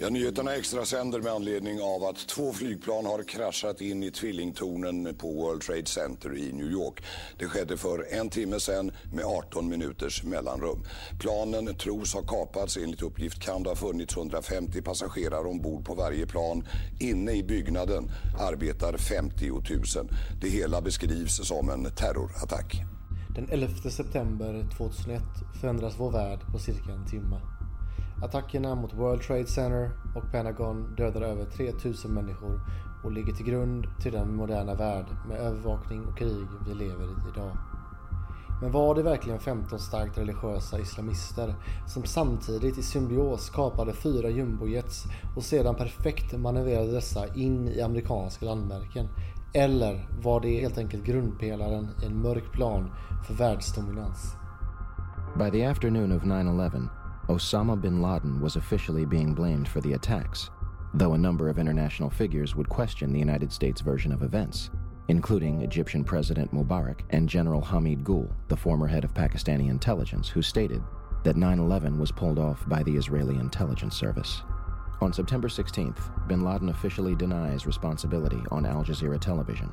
Ja, nyheterna extra sänder med anledning av att två flygplan har kraschat in i tvillingtornen på World Trade Center i New York. Det skedde för en timme sedan med 18 minuters mellanrum. Planen tros ha kapats. Enligt uppgift kan det ha funnits 150 passagerare ombord på varje plan. Inne i byggnaden arbetar 50 000. Det hela beskrivs som en terrorattack. Den 11 september 2001 förändras vår värld på cirka en timme. Attackerna mot World Trade Center och Pentagon dödar över 3000 människor och ligger till grund till den moderna värld med övervakning och krig vi lever i idag. Men var det verkligen 15 starkt religiösa islamister som samtidigt i symbios kapade fyra jumbojets och sedan perfekt manövrerade dessa in i amerikanska landmärken? Eller var det helt enkelt grundpelaren i en mörk plan för världsdominans? By the afternoon of 9-11, Osama bin Laden was officially being blamed for the attacks, though a number of international figures would question the United States version of events, including Egyptian President Mubarak and General Hamid Gul, the former head of Pakistani intelligence, who stated that 9 11 was pulled off by the Israeli intelligence service. On September 16th, bin Laden officially denies responsibility on Al Jazeera television.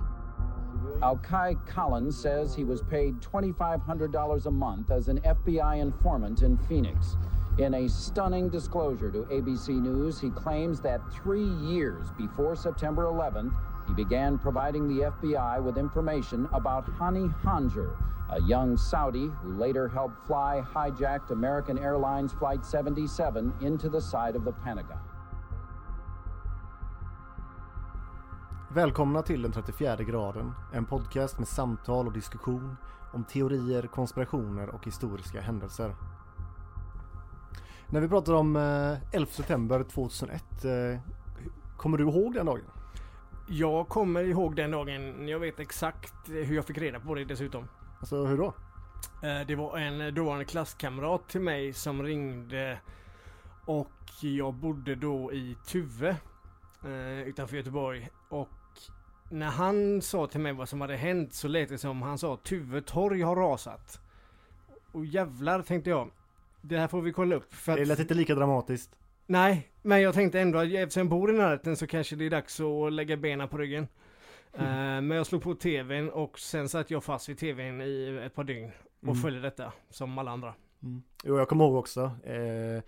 Al Kai Collins says he was paid $2,500 a month as an FBI informant in Phoenix. In a stunning disclosure to ABC News, he claims that three years before September 11th, he began providing the FBI with information about Hani Hanjar, a young Saudi who later helped fly hijacked American Airlines Flight 77 into the side of the Pentagon. Välkomna till den 34 graden, en podcast med samtal och diskussion om teorier, konspirationer och historiska händelser. När vi pratar om 11 eh, september 2001, eh, kommer du ihåg den dagen? Jag kommer ihåg den dagen. Jag vet exakt hur jag fick reda på det dessutom. Alltså hur då? Eh, det var en dåvarande klasskamrat till mig som ringde och jag bodde då i Tuve utanför Göteborg och när han sa till mig vad som hade hänt så lät det som han sa Tuve torg har rasat. Och jävlar tänkte jag. Det här får vi kolla upp. För det lät inte lika dramatiskt. Nej, men jag tänkte ändå att eftersom jag bor i närheten så kanske det är dags att lägga benen på ryggen. Mm. Uh, men jag slog på tvn och sen satt jag fast vid tvn i ett par dygn och mm. följde detta som alla andra. Mm. Jo, jag kommer ihåg också. Eh,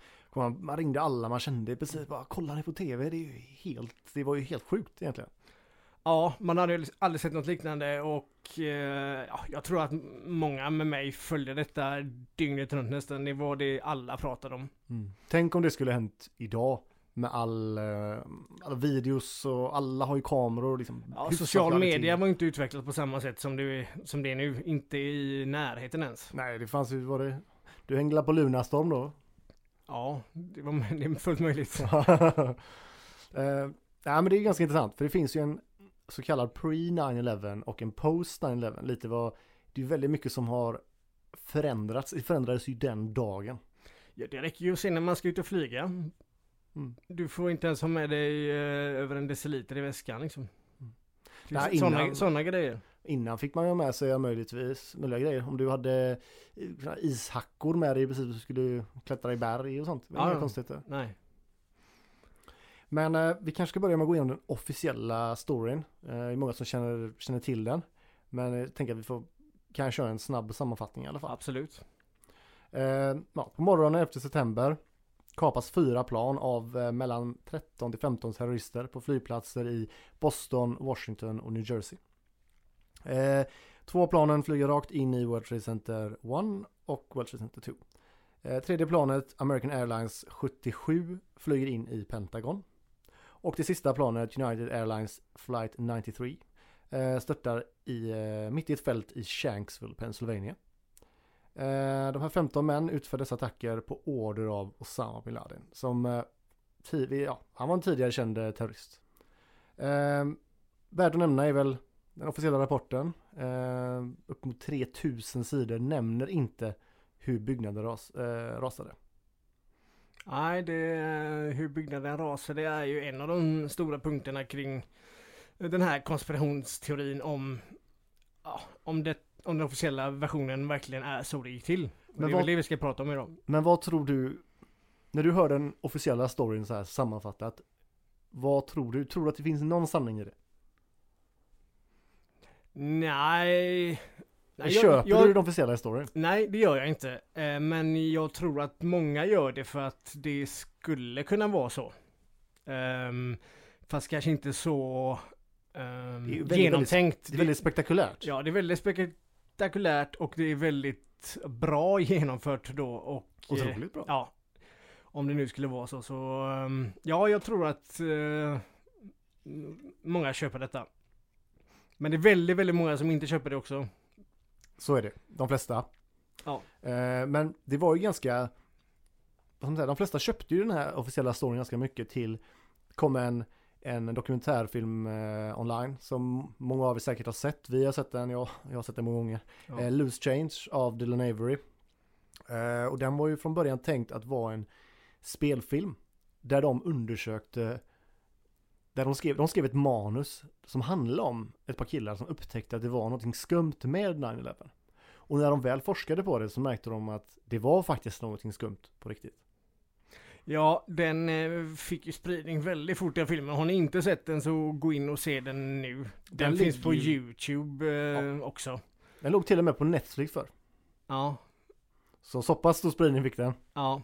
man ringde alla man kände precis bara kolla ni på tv, det är ju helt, det var ju helt sjukt egentligen. Ja, man hade aldrig sett något liknande och eh, ja, jag tror att många med mig följde detta dygnet runt nästan. Det var det alla pratade om. Mm. Tänk om det skulle hänt idag med all, eh, alla videos och alla har ju kameror. Liksom, ja, social media var inte utvecklat på samma sätt som det, som det är nu. Inte i närheten ens. Nej, det fanns ju, var det, du hängde på Lunarstorm då? Ja, det, var, det är fullt möjligt. uh, nej men det är ganska intressant för det finns ju en så kallad pre-9-11 och en post-9-11. Lite vad, det är väldigt mycket som har förändrats, det förändrades ju den dagen. Ja, det räcker ju att se när man ska ut och flyga. Mm. Du får inte ens ha med dig eh, över en deciliter i väskan liksom. Mm. Nej, sådana, innan, sådana grejer. Innan fick man ju med sig möjligtvis möjliga grejer. Om du hade eh, ishackor med dig precis så skulle du klättra i berg och sånt. Det var ja, konstigt. Nej. Men eh, vi kanske ska börja med att gå igenom den officiella storyn. Eh, det är många som känner, känner till den. Men jag tänker att vi får kan köra en snabb sammanfattning i alla fall. Absolut. Eh, ja, på morgonen efter september kapas fyra plan av eh, mellan 13 till 15 terrorister på flygplatser i Boston, Washington och New Jersey. Eh, två planen flyger rakt in i World Trade Center 1 och World Trade Center 2. Eh, tredje planet, American Airlines 77, flyger in i Pentagon. Och det sista planet, United Airlines Flight 93, eh, störtar i, eh, mitt i ett fält i Shanksville, Pennsylvania. Eh, de här 15 män utför dessa attacker på order av Osama bin Laden. Som, ja, han var en tidigare känd terrorist. Värd att nämna är väl den officiella rapporten. Upp mot 3000 sidor nämner inte hur byggnaden ras, rasade. Nej, det, hur byggnaden rasade är ju en av de stora punkterna kring den här konspirationsteorin om, ja, om, det, om den officiella versionen verkligen är så det gick till. Men det är vad, det vi ska prata om idag. Men vad tror du när du hör den officiella storyn så här sammanfattat, vad tror du? Tror du att det finns någon sanning i det? Nej. Nej, Köper jag, du den officiella storyn? nej, det gör jag inte. Eh, Men jag tror att många gör det för att det skulle kunna vara så. Ehm, fast kanske inte så ehm, väldigt, genomtänkt. Det är väldigt spektakulärt. Ja, det är väldigt spektakulärt och det är väldigt bra genomfört då och... eh, Otroligt bra. Ja. Om det nu skulle vara så så... ehm, Ja, jag tror att eh, många köper detta. Men det är väldigt, väldigt många som inte köper det också. Så är det. De flesta. Ja. Eh, men det var ju ganska, man säga, de flesta köpte ju den här officiella storyn ganska mycket till, kom en, en dokumentärfilm eh, online som många av er säkert har sett. Vi har sett den, jag, jag har sett den många gånger. Ja. Eh, Loose Change av Dylan Avery. Och den var ju från början tänkt att vara en spelfilm. Där de undersökte, där de skrev, de skrev ett manus som handlade om ett par killar som upptäckte att det var någonting skumt med 9-11. Och när de väl forskade på det så märkte de att det var faktiskt någonting skumt på riktigt. Ja, den eh, fick ju spridning väldigt fort den filmen. Har ni inte sett den så gå in och se den nu. Den, Den finns på ju- YouTube eh, också. Den låg till och med på Netflix för. Ja, Så så pass stor spridning fick den. ja.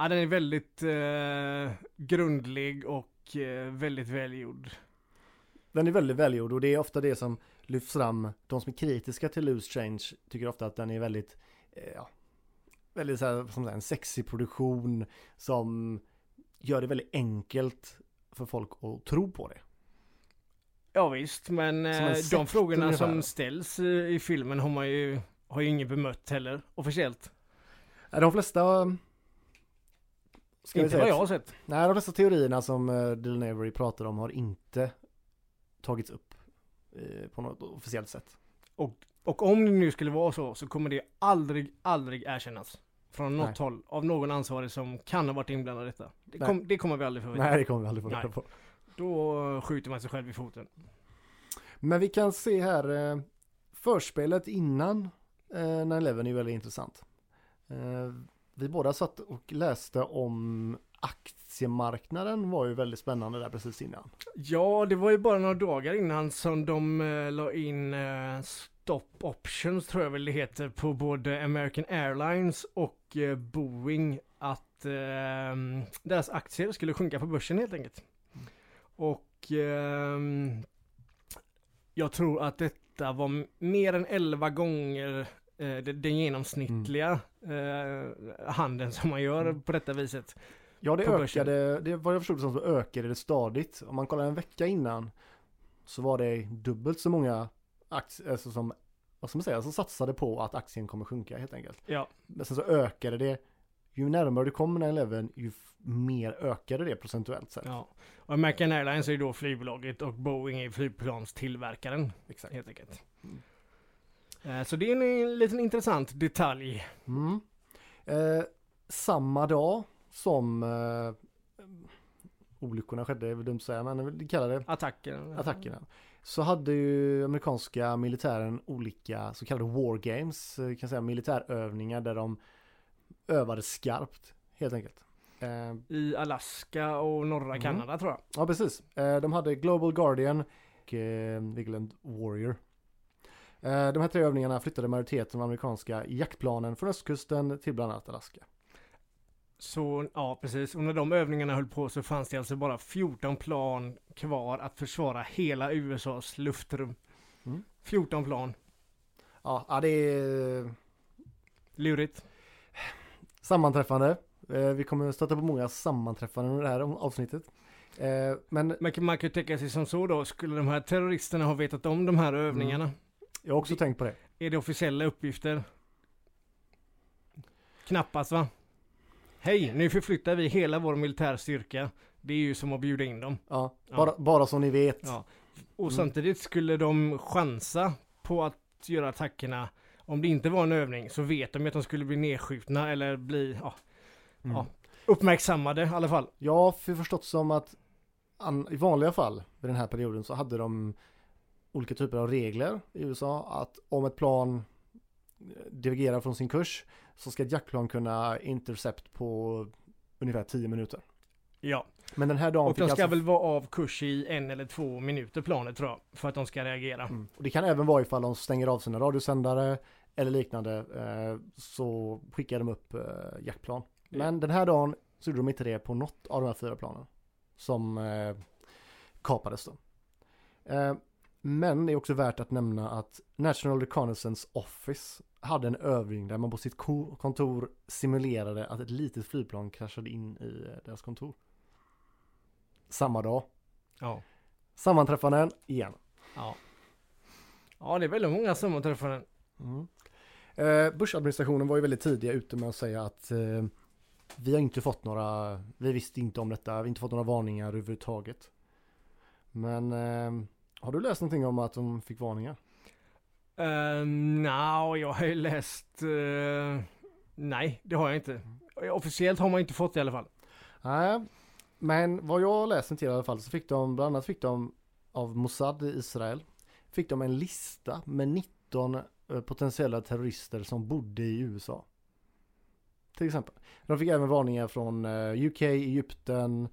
Ja, den är väldigt eh, grundlig och eh, väldigt välgjord. Den är väldigt välgjord och det är ofta det som lyfts fram. De som är kritiska till Loose Change tycker ofta att den är väldigt, eh, ja, väldigt så här, som en sexig produktion som gör det väldigt enkelt för folk att tro på det. Ja visst, men eh, de frågorna ungefär. som ställs i filmen har man ju, har ju ingen bemött heller, officiellt. De flesta ska inte vad jag har sett. Nej, de flesta teorierna som uh, Dylan Avery pratar om har inte tagits upp eh, på något officiellt sätt. Och om det nu skulle vara så, så kommer det aldrig, aldrig erkännas. Från något Nej. håll, av någon ansvarig som kan ha varit inblandad i detta. Det, kom, det kommer vi aldrig få veta. Nej, det kommer vi aldrig få Nej. på. Då skjuter man sig själv i foten. Men vi kan se här, eh, förspelet innan eh, 9-11 är väldigt intressant. Vi båda satt och läste om aktiemarknaden var ju väldigt spännande där precis innan. Ja, det var ju bara några dagar innan som de eh, la in eh, stop options tror jag väl det heter på både American Airlines och eh, Boeing att eh, deras aktier skulle sjunka på börsen helt enkelt. Och eh, jag tror att detta var mer än 11 gånger den genomsnittliga eh, handeln som man gör Mm. på detta viset. Ja, det ökade, det vad jag förstod som så ökade det stadigt. Om man kollar en vecka innan så var det dubbelt så många aktier, alltså som, vad ska man säga, som satsade på att aktien kommer sjunka helt enkelt. Ja, Men sen så ökade det, ju närmare du kommer 9-11 ju mer ökade det procentuellt sett. Ja. Och American Airlines är ju då flygbolaget och Boeing är flygplanstillverkaren Exakt. helt enkelt. Eh, Så det är en, en liten intressant detalj. Mm. Eh, samma dag som eh, olyckorna skedde, är väl dumt att säga, men vi kallar det Attacken. attackerna. Så hade ju amerikanska militären olika så kallade war games, eh, kan säga militärövningar där de övade skarpt helt enkelt. Eh, I Alaska och norra Mm. Kanada tror jag. ja precis, eh, de hade Global Guardian och eh, Vigilant Warrior. Eh, de här tre övningarna flyttade majoriteten av amerikanska jaktplanen från östkusten till bland annat Alaska. Så ja, precis. Och när de övningarna höll på så fanns det alltså bara 14 plan kvar att försvara hela USAs luftrum. Mm. 14 plan. Ja, det är Lurigt. sammanträffande. Eh, vi kommer stöta på många sammanträffanden under det här avsnittet. Eh, men man kan ju tänka sig som så då, skulle de här terroristerna ha vetat om de här övningarna? Jag har också Vi- tänkt på det. Är det officiella uppgifter? Knappast va? Hej, nu förflyttar vi hela vår militärstyrka. Det är ju som att bjuda in dem. Ja, Ja. Bara, bara så ni vet. Ja. Och Mm. samtidigt skulle de chansa på att göra attackerna. Om det inte var en övning så vet de ju att de skulle bli nedskjutna eller bli ja, Mm. ja, uppmärksammade i alla fall. Har för- förstått som att i vanliga fall vid den här perioden så hade de olika typer av regler i USA att om ett plan divergerar från sin kurs så ska ett jaktplan kunna intercept på ungefär 10 minuter. Ja, Men den här dagen och de ska alltså... väl vara av kurs i en eller två minuter planet tror jag. För att de ska reagera. Mm. Och det kan även vara ifall de stänger av sina radiosändare eller liknande eh, så skickar de upp eh, jaktplan. Men den här dagen så gjorde de inte det på något av de här fyra planen som eh, kapades då. Men det är också värt att nämna att National Reconnaissance Office hade en övning där man på sitt ko- kontor simulerade att ett litet flygplan kraschade in i eh, deras kontor. Samma dag. Ja. Sammanträffanden igen. Ja. Ja, det är väldigt många sammanträffanden. Mm. Eh, Bush-administrationen var ju väldigt tidiga ute med att säga att eh, vi har inte fått några, vi visste inte om detta, vi har inte fått några varningar överhuvudtaget. Men eh, har du läst någonting om att de fick varningar? Uh, Nja, jag har ju läst... eh, nej, det har jag inte. Officiellt har man inte fått det i alla fall. Nej, men vad jag läste till i alla fall så fick de, bland annat fick de av Mossad i Israel, fick de en lista med 19 eh, potentiella terrorister som bodde i USA. Till exempel. De fick även varningar från eh, UK, Egypten,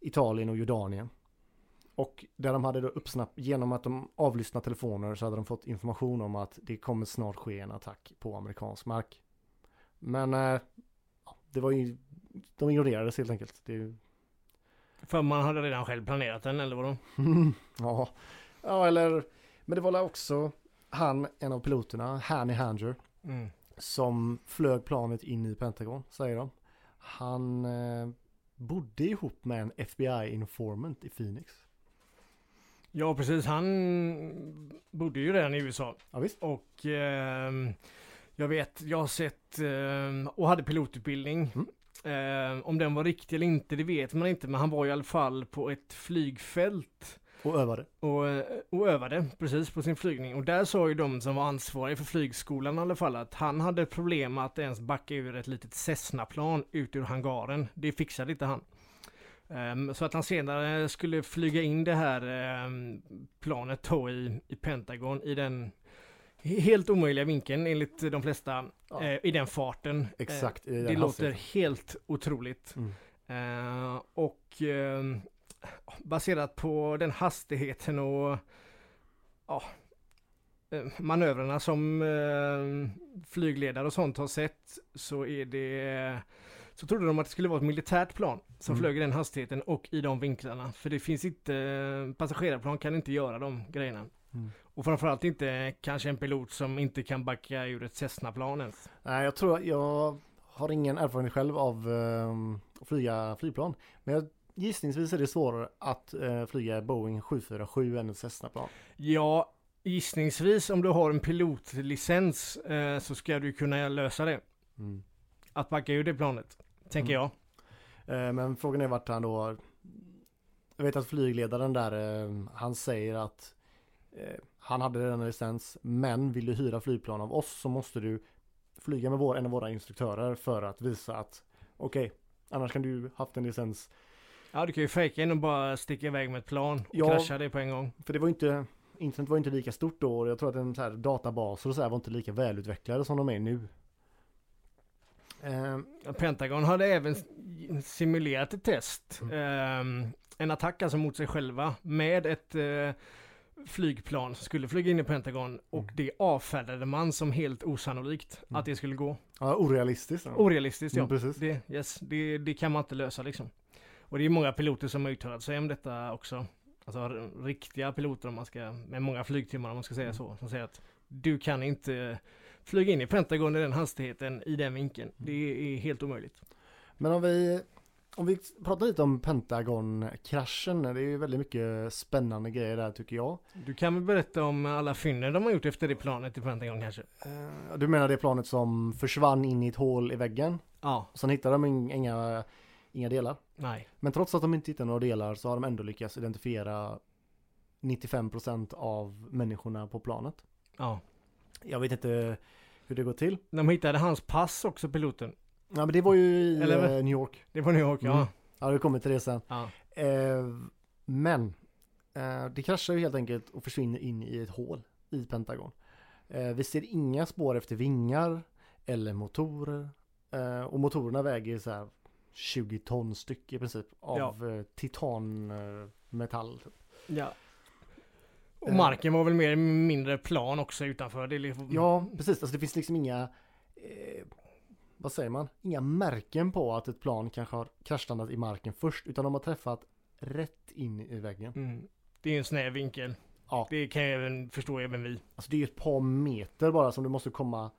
Italien och Jordanien. Och där de hade då uppsnappt, genom att de avlyssnat telefoner så hade de fått information om att det kommer snart ske en attack på amerikansk mark. Men eh, det var ju, de ignorerades helt enkelt. Det, För man hade redan själv planerat den, eller vadå? ja. ja, eller, men det var också han, en av piloterna, Hanny Hanger, Mm. som flög planet in i Pentagon, säger de. Han eh, bodde ihop med en FBI-informant i Phoenix. Ja, precis. Han bodde ju redan i USA. Ja, visst. Och ehm, jag vet, jag har sett ehm, och hade pilotutbildning. Mm. Ehm, om den var riktig eller inte, det vet man inte. Men han var i alla fall på ett flygfält Och övade. och, eh, och övade precis på sin flygning. Och där sa ju de som var ansvariga för flygskolan i alla fall att han hade problem att ens backa ur ett litet Cessna-plan ut ur hangaren. Det fixade inte han. Ehm, så att han senare skulle flyga in det här ehm, planet då i, i Pentagon i den he- helt omöjliga vinkeln enligt de flesta Ja. eh, i den farten. Exakt. Eh, den det låter helt otroligt. Mm. Eh, och ehm, baserat på den hastigheten och manövrarna som flygledare och sånt har sett så är det så trodde de att det skulle vara ett militärt plan som Mm. flög i den hastigheten och i de vinklarna. För det finns inte, passagerarplan kan inte göra de grejerna. Mm. Och framförallt inte kanske en pilot som inte kan backa ur ett Cessna-plan ens. Nej, jag tror jag har ingen erfarenhet själv av ehm, att flyga flygplan. Men jag, gissningsvis är det svårare att eh, flyga Boeing 747 än ett Cessna-plan. Ja, gissningsvis om du har en pilotlicens eh, så ska du kunna lösa det. Mm. Att backa ur det planet, tänker Mm. jag. Eh, Men frågan är vart han då Jag vet att flygledaren där eh, Han säger att eh, Han hade redan en licens Men vill du hyra flygplan av oss så måste du Flyga med vår, en av våra instruktörer för att visa att Okej Annars kan du haft en licens Ja, du kan ju fejka in och bara sticka iväg med ett plan och Ja. krascha det på en gång. För det var inte Internet var inte lika stort då och jag tror att en så här databaser och så här var inte lika välutvecklade som de är nu eh, Pentagon hade även simulerat ett test. Eh, en attack alltså mot sig själva med ett eh, flygplan som skulle flyga in i Pentagon och Mm. det avfärdade man som helt osannolikt Mm. att det skulle gå. Ja, orealistiskt. Ja. Orealistiskt ja. Mm, precis. Det, yes, det, det kan man inte lösa liksom. Och det är många piloter som har uttalat sig om detta också. Alltså riktiga piloter om man ska, med många flygtimmar om man ska säga Mm. så. Som säger att du kan inte flyga in i Pentagon i den hastigheten, i den vinkeln. Mm. Det är helt omöjligt. Men om vi, om vi pratar lite om Pentagon-kraschen, det är ju väldigt mycket spännande grejer där tycker jag. Du kan väl berätta om alla fynden de har gjort efter det planet i Pentagon kanske? Eh, Du menar det planet som försvann in i ett hål i väggen? Ja, sen hittade de ing- inga, inga delar. nej. Men trots att de inte hittade några delar så har de ändå lyckats identifiera 95% av människorna på planet. Ja. Jag vet inte hur det går till. De hittade hans pass också, piloten. Ja men det var ju i Eller eh, New York. Det var New York, Mm. ja. Ja det kommer till det sen. ja. Eh, men eh, det kraschar ju helt enkelt och försvinner in i ett hål i Pentagon. Eh, vi ser inga spår efter vingar eller motorer. Eh, och motorerna väger så här 20 ton styck i princip av ja. titanmetall. Ja. Och marken var väl mer mindre plan också utanför. Det liksom... Ja, precis. Alltså det finns liksom inga eh, vad säger man? Inga märken på att ett plan kanske har kraschlandat i marken först utan de har träffat rätt in i väggen. Mm. Det är en snäv vinkel. Ja. Det kan jag även förstå även vi. Alltså det är ett par meter bara som du måste komma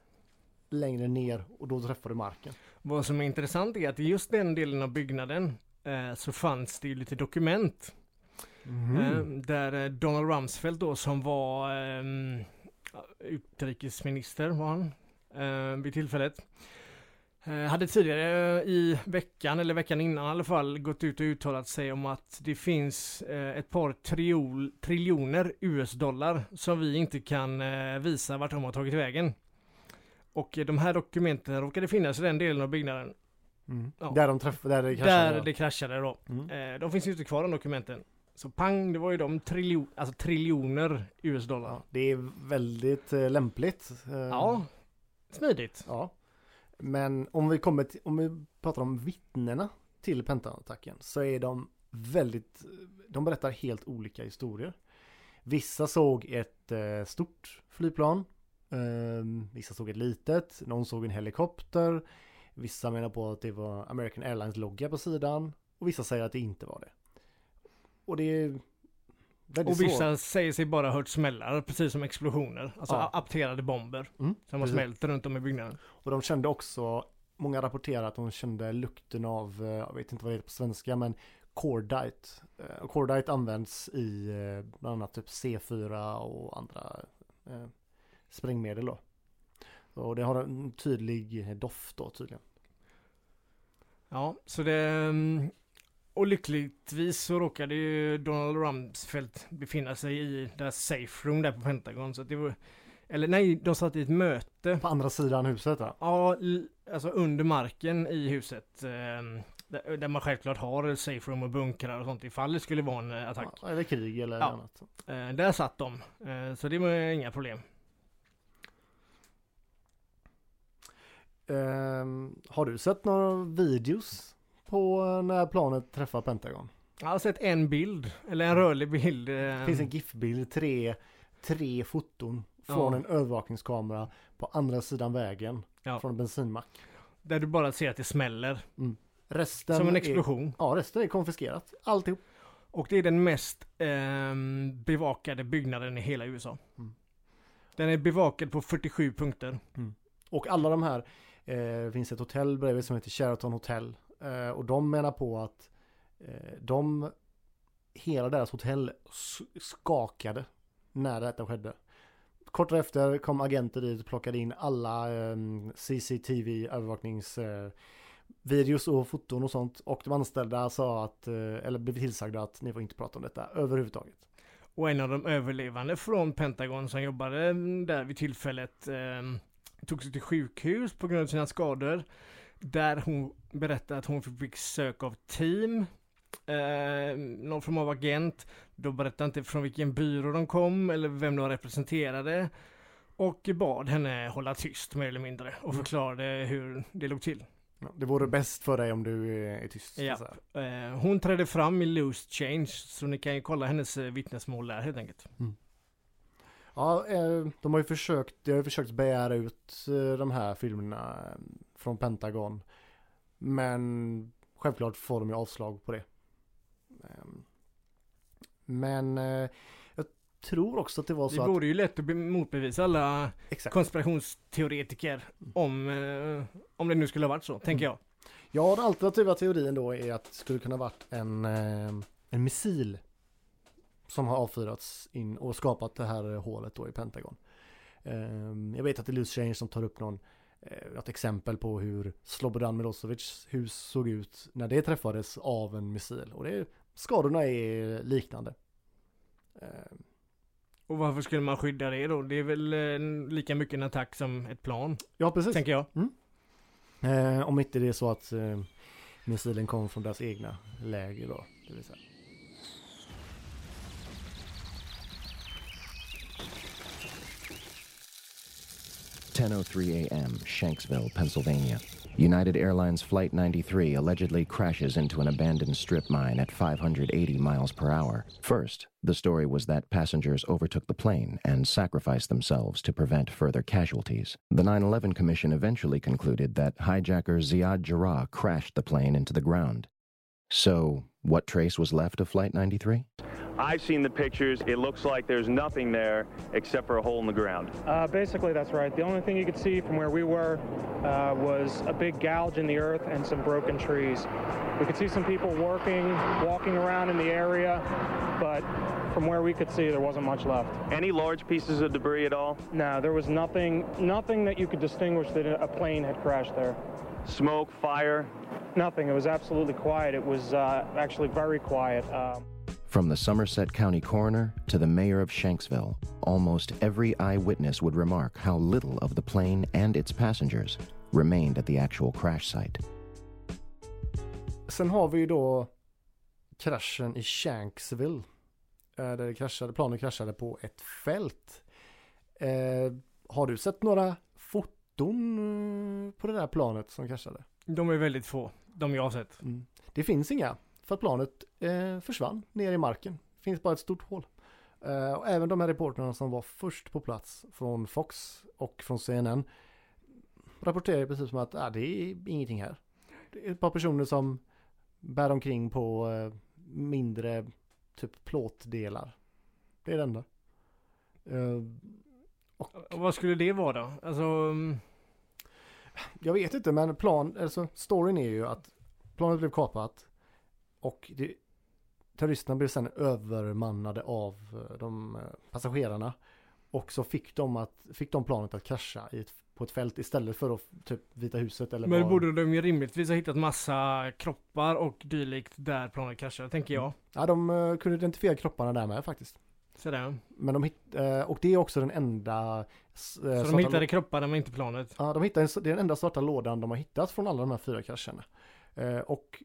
längre ner och då träffar du marken. Vad som är intressant är att i just den delen av byggnaden eh, så fanns det ju lite dokument. Mm. Eh, där Donald Rumsfeld då som var eh, utrikesminister var han eh, vid tillfället. Eh, hade tidigare i veckan, eller veckan innan i alla fall, gått ut och uttalat sig om att det finns eh, ett par triol, triljoner US-dollar som vi inte kan eh, visa vart de har tagit vägen. Och de här dokumenten råkade finnas i den delen av byggnaden. Mm. Ja. Där de träffade, där det kraschade? Där det kraschade då. Mm. De finns ju inte kvar de dokumenten. Så pang, det var ju de triljo, alltså triljoner US-dollar. Det är väldigt lämpligt. Ja, smidigt. Ja. Men om vi kommer till, om vi pratar om vittnena till Pentagon-attacken så är de väldigt, de berättar helt olika historier. Vissa såg ett eh, stort flygplan, eh, vissa såg ett litet, någon såg en helikopter, vissa menar på att det var American Airlines logga på sidan och vissa säger att det inte var det. Och det är och vissa svår. säger sig bara hört smällar, precis som explosioner. Alltså ja. apterade bomber. Mm, som har smält runt om i byggnaden. Och de kände också, många rapporterar att de kände lukten av, eh, jag vet inte vad det heter på svenska, men cordite. Eh, cordite används i eh, bland annat typ C4 och andra eh, sprängmedel då. Och det har en tydlig doft då tydligen. Ja, så det mm, och lyckligtvis så råkade ju Donald Rumsfeld befinna sig i deras safe room där på Pentagon. Så det var, eller nej, de satt i ett möte. På andra sidan huset då? Ja, alltså under marken i huset. Eh, där, där, man självklart har safe room och bunkrar och sånt ifall det skulle vara en eh, attack. Ja, eller krig eller ja. annat. Eh, där satt de. Eh, så det var inga problem. Um, har du sett några videos på när planet träffar Pentagon. Jag har sett en bild, eller en rörlig bild. Det finns en GIF-bild, tre, tre foton från ja. en övervakningskamera på andra sidan vägen. Ja. Från en bensinmack. Där du bara ser att det smäller. Mm. Resten Som en explosion. Är, ja, resten är konfiskerat. Alltihop. Och det är den mest eh, bevakade byggnaden i hela USA. Mm. Den är bevakad på 47 punkter. Mm. Och alla de här, eh, finns ett hotell bredvid som heter Sheraton Hotel. Eh, och de menar på att eh, de, hela deras hotell skakade när detta skedde. Kort efter kom agenter dit och plockade in alla ehm, CCTV övervakningsvideos och foton och sånt. Och de anställda sa att, eh, eller blev tillsagda att ni får inte prata om detta överhuvudtaget. Och en av de överlevande från Pentagon som jobbade där vid tillfället eh, tog sig till sjukhus på grund av sina skador. Där hon berättade att hon fick besök av team. Eh, någon form av agent. De berättade inte från vilken byrå de kom eller vem de representerade. Och bad henne hålla tyst mer eller mindre och mm. förklarade hur det låg till. Ja, det vore bäst för dig om du är tyst. Ja. Eh, hon trädde fram i loose change så ni kan ju kolla hennes eh, vittnesmål där helt enkelt. Mm. Ja, eh, de har ju försökt, de har ju försökt begära ut eh, de här filmerna från Pentagon. Men självklart får de ju avslag på det. Ehm, men eh, jag tror också att det var så att... Det vore ju lätt att motbevisa alla Exakt. konspirationsteoretiker om, om det nu skulle ha varit så, tänker jag. Ja, den alternativa teorin då är att det skulle kunna varit en, en missil som har avfyrats in och skapat det här hålet då i Pentagon. Ehm, jag vet att det är Loose Change som tar upp någon eh, ett exempel på hur Slobodan Milosevics hus såg ut när det träffades av en missil. Och det, skadorna är liknande. Ehm. Och varför skulle man skydda det då? Det är väl eh, lika mycket en attack som ett plan? Ja, precis. Tänker jag. Mm. Eh, om inte det är så att eh, missilen kom från deras egna läger då. Det vill säga. 10:03 a.m., Shanksville, Pennsylvania. United Airlines Flight 93 allegedly crashes into an abandoned strip mine at 580 miles per hour. First, the story was that passengers overtook the plane and sacrificed themselves to prevent further casualties. The 9/11 Commission eventually concluded that hijacker Ziad Jarrah crashed the plane into the ground. So, what trace was left of Flight 93? I've seen the pictures. It looks like there's nothing there except for a hole in the ground. Uh, basically, that's right. The only thing you could see from where we were uh, was a big gouge in the earth and some broken trees. We could see some people working, walking around in the area, but from where we could see, there wasn't much left. Any large pieces of debris at all? No, there was nothing, nothing that you could distinguish that a plane had crashed there. Smoke, fire? Nothing. It was absolutely quiet. It was uh, actually very quiet. Um, From the Somerset County coroner to the mayor of Shanksville, almost every eyewitness would remark how little of the plane and its passengers remained at the actual crash site. Sen har vi ju då kraschen i Shanksville. eh, Där det kraschade, planet kraschade på ett fält. Eh, har du sett några foton eh, på det där planet som kraschade? De är väldigt få, de jag har sett. Mm. Det finns inga, för att planet eh, försvann ner i marken. Det finns bara ett stort hål. Eh, och även de här reportrarna som var först på plats från Fox och från CNN rapporterar i princip som att ah, det är ingenting här. Det är ett par personer som bär omkring på eh, mindre typ plåtdelar. Det är det enda. Eh, Vad skulle det vara då? Alltså, mm, Jag vet inte men plan, alltså storyn är ju att planet blev kapat och det, terroristerna blev sen övermannade av eh, de eh, passagerarna. Och så fick de, att, fick de planet att krascha ett, på ett fält istället för att typ Vita huset eller men var- borde de ju rimligtvis ha hittat massa kroppar och dylikt där planet kraschade, tänker jag. Ja, de eh, kunde identifiera kropparna där med faktiskt. Sådär. Men de hitt, eh, och det är också den enda Så de hittade lå- kropparna men inte planet. Ja, de hittade, det är den enda svarta lådan de har hittat från alla de här fyra krascherna. Och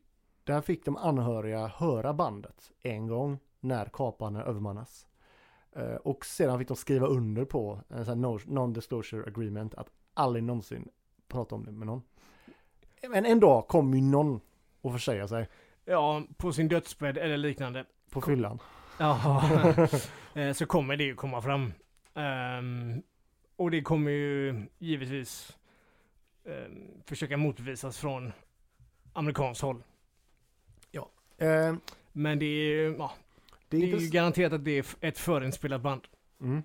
där fick de anhöriga höra bandet en gång när kaparna övermannas. Eh, och sedan fick de skriva under på en sån här no- non-disclosure agreement att aldrig någonsin prata om det med någon. Men en dag kommer ju någon att försäga sig Ja, på sin dödsbädd eller liknande. på fyllan. Ja, Eh, så kommer det ju komma fram. Ehm, och det kommer ju givetvis ehm, försöka motbevisas från amerikanskt håll. Eh, Men det är, ja, det det är är inte ju garanterat att det är ett förinspelat band. Mm.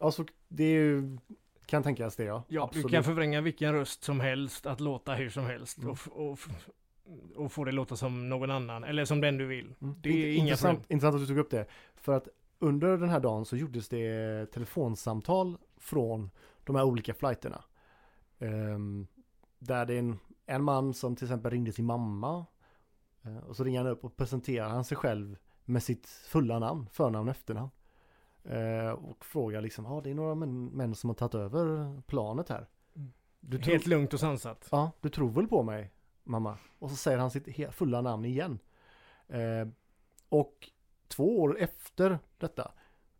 Alltså det är ju, kan tänkas det ja. Ja, Absolut. du kan förvränga vilken röst som helst att låta hur som helst Mm. och, och, och få det låta som någon annan eller som den du vill. Mm. Det är Int- inga intressant, intressant att du tog upp det. För att under den här dagen så gjordes det telefonsamtal från de här olika flighterna. Ehm, där det är en, en man som till exempel ringde sin mamma. Eh, och så ringer han upp och presenterar han sig själv med sitt fulla namn, förnamn och efternamn. Eh, och frågar liksom, ja det är några män, män som har tagit över planet här. Mm. Du Helt lugnt och sansat. Ja, du tror väl på mig mamma? Och så säger han sitt fulla namn igen. Eh, och två år efter detta,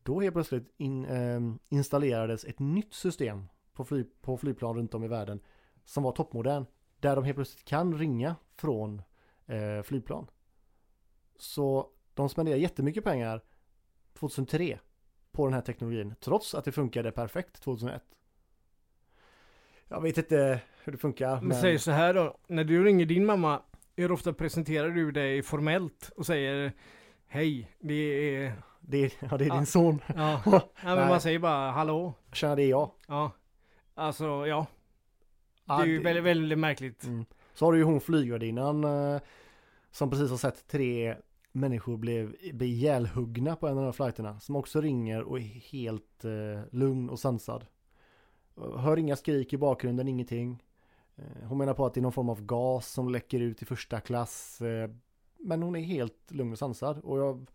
då helt plötsligt in, eh, installerades ett nytt system på, fly, på flygplan runt om i världen som var toppmodern. Där de helt plötsligt kan ringa från eh, flygplan. Så de spenderar jättemycket pengar 2003 på den här teknologin trots att det funkade perfekt 2001. Jag vet inte hur det funkar. Men säg så här då, när du ringer din mamma, hur ofta presenterar du dig formellt och säger Hej, det är... det, är, ja, det är din son. Ja, ja men Nej. man säger bara hallå. Tjena, det är jag. Ja. Alltså, ja. Det Ja, är ju det- väldigt, väldigt märkligt. Mm. Så har du ju hon flygvärdinnan eh, som precis har sett tre människor blev, ihjälhuggna på en av de här flighterna. Som också ringer och är helt eh, lugn och sansad. Hör inga skrik i bakgrunden, ingenting. Eh, hon menar på att det är någon form av gas som läcker ut i första klass. Eh, men hon är helt lugn och sansad. Och jag,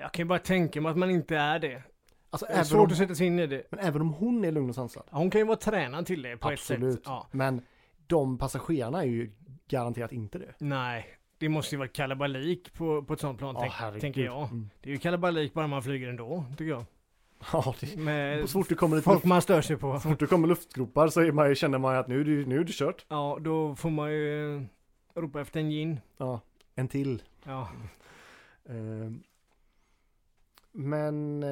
Jag kan ju bara tänka mig att man inte är det. alltså, Det är svårt om, att sätta sig in i det. men även om hon är lugn och sansad. Ja, Hon kan ju vara tränad till det på ett Absolut. sätt. Ja. Men de passagerarna är ju garanterat inte det. Nej, det måste ju vara kalabalik på, på ett sånt plan, tänk, tänker jag. Mm. Det är ju kalabalik bara man flyger ändå, tycker jag. Ja, det, Med så fort det kommer folk luft, man stör sig på. så fort det kommer luftgropar så man, känner man ju att nu det, nu är det kört. Ja, då får man ju eh, ropa efter en gin. Ja, en till. Ja. Eh, men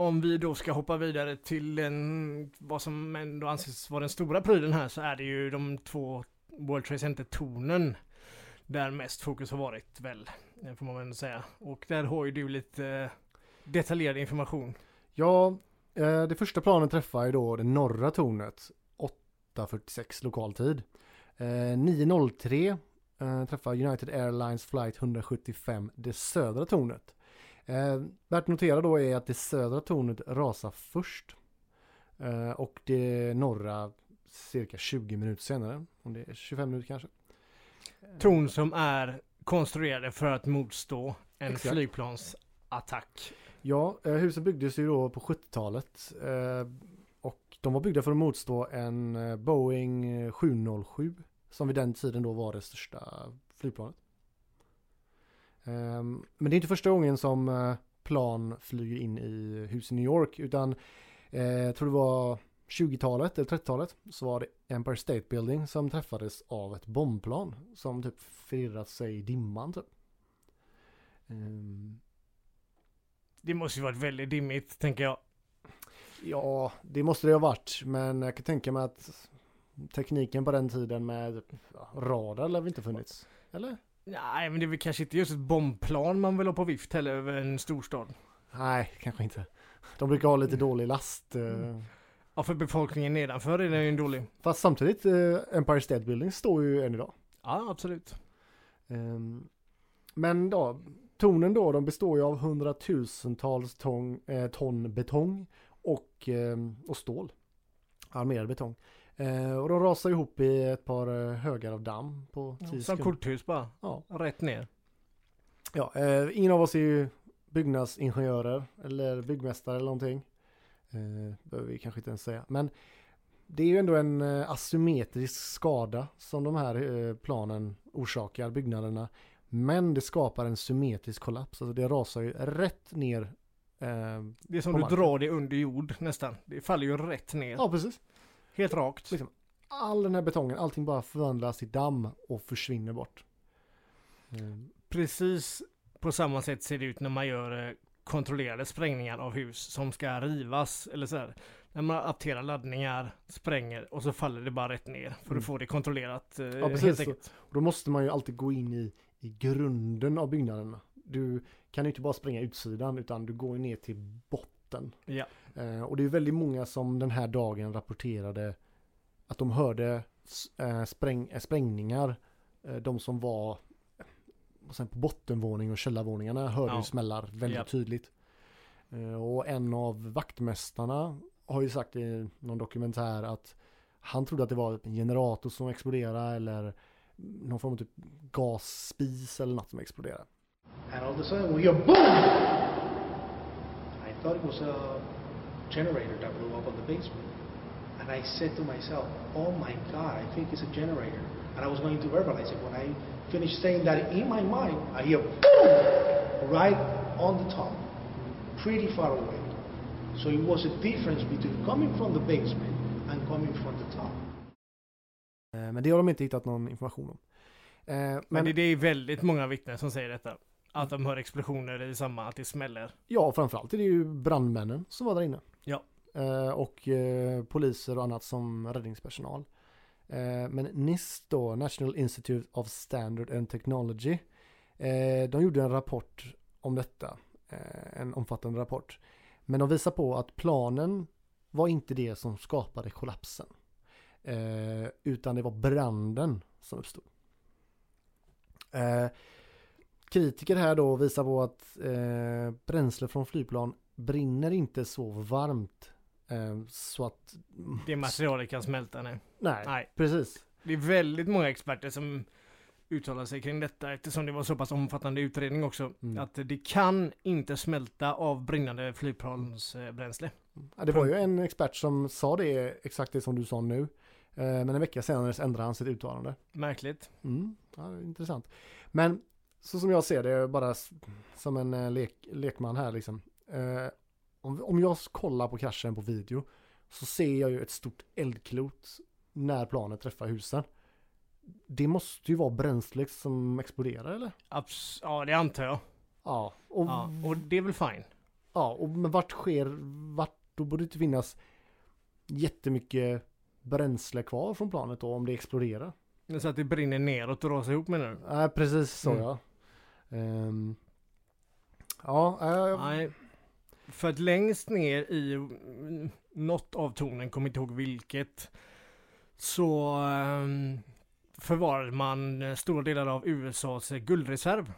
Om vi då ska hoppa vidare till en, vad som ändå anses vara den stora prylen här så är det ju de två World Trade Center-tornen. Där mest fokus har varit väl, eh, får man väl ändå säga. Och där har ju du lite eh, detaljerad information. ja, eh, det första planet träffar ju då det norra tornet 8.46 lokaltid. 9.03 träffar United Airlines flight 175 det södra tornet. Eh, värt att notera då är att det södra tornet rasar först. Eh, och det norra cirka 20 minuter senare. Om det är 25 minuter kanske. Torn som är konstruerade för att motstå en Exakt. flygplansattack. Ja, eh, husen byggdes ju då på 70-talet. Eh, och de var byggda för att motstå en eh, Boeing eh, 707. Som vid den tiden då var det största flygplanet. Ehm, men det är inte första gången som eh, plan flyger in i hus i New York. Utan eh, jag tror det var 20-talet eller 30-talet. Så var det Empire State Building som träffades av ett bombplan. Som typ förirrat sig i dimman typ. Ehm, Det måste ju varit väldigt dimmigt, tänker jag. Ja, det måste det ha varit. Men jag kan tänka mig att tekniken på den tiden med radar lär väl inte funnits. Eller? Nej, men det är väl kanske inte just ett bombplan man vill ha på vift heller över en storstad. Nej, kanske inte. De brukar ha lite dålig last. eh. Ja, för befolkningen nedanför är den ju en dålig. Fast samtidigt, eh, Empire State Building står ju än idag. Ja, absolut. Ehm, Men då, tornen då, de består ju av hundratusentals ton, eh, ton betong och, ehm, och stål. Armerad betong. Eh, och de rasar ihop i ett par eh, högar av damm på 10 Som korthus bara. Ja. Rätt ner. Ja, eh, ingen av oss är ju byggnadsingenjörer eller byggmästare eller någonting. Eh, behöver vi kanske inte ens säga. Men det är ju ändå en eh, asymmetrisk skada som de här eh, planen orsakar byggnaderna. Men det skapar en symmetrisk kollaps. Alltså det rasar ju rätt ner. Eh, Det är som du marken. drar det under jord nästan. Det faller ju rätt ner. ja, precis. Helt rakt. Liksom. All den här betongen, allting bara förvandlas till damm och försvinner bort. Eh, Precis på samma sätt ser det ut när man gör eh, kontrollerade sprängningar av hus som ska rivas eller så här. När man apterar laddningar, spränger och så faller det bara rätt ner för Mm. att få det kontrollerat. eh, Ja, precis. Och då måste man ju alltid gå in i, i grunden av byggnaderna. Du kan ju inte bara spränga utsidan utan du går ner till botten. Ja. Eh, och det är väldigt många som den här dagen rapporterade att de hörde eh, spräng, eh, sprängningar. Eh, de som var och sen på bottenvåning och källarvåningarna hörde Ja. ju smällar väldigt Ja. tydligt. Eh, och en av vaktmästarna har ju sagt i någon dokumentär att han trodde att det var en generator som exploderade eller någon form av typ gasspis eller något som exploderade. And all of a sudden we hear boom! I thought it was a generator that blew up on the basement. And I said to myself, oh my God, I think it's a generator. And I was going to verbalize it. When I finished saying that in my mind, I hear boom! Right on the top, pretty far away. So it was a difference between coming from the basement and coming from the top. Eh, men det har de inte hittat någon information om. Eh, Men, men det, det är väldigt många vittnen som säger detta. Att de hör explosioner i samma, att det smäller. ja, framförallt är det ju brandmännen som var där inne. Ja. Eh, och eh, poliser och annat som räddningspersonal. Eh, men NIST då, National Institute of Standard and Technology, eh, de gjorde en rapport om detta. Eh, en omfattande rapport. Men de visar på att planen var inte det som skapade kollapsen. Eh, utan det var branden som uppstod. Kritiker här då visar på att eh, bränsle från flygplan brinner inte så varmt eh, så att... Det materialet kan smälta nu. Nej, Nej. precis. Det är väldigt många experter som uttalar sig kring detta eftersom det var så pass omfattande utredning också. Mm. Att det kan inte smälta av brinnande flygplansbränsle. Ja, det var ju en expert som sa det, exakt det som du sa nu. Eh, men en vecka senare ändrade han sitt uttalande. Märkligt. Mm, ja, intressant. Men så som jag ser det, bara som en eh, lek, lekman här liksom. Eh, om, om jag kollar på kraschen på video så ser jag ju ett stort eldklot när planet träffar husen. Det måste ju vara bränslet som exploderar eller? Abs- ja, det antar jag. Ja, och, Ja, ja. och det är väl fine. och men vart sker, vart, då borde det inte finnas jättemycket bränsle kvar från planet då om det exploderar. Så att det brinner neråt och rasar ihop menar du? Nej, precis så Mm. ja. Um, ja, uh, Nej. För att längst ner i något av tornen, kommer inte ihåg vilket, så ehm, förvarade man eh, stora delar av USAs eh, guldreserv.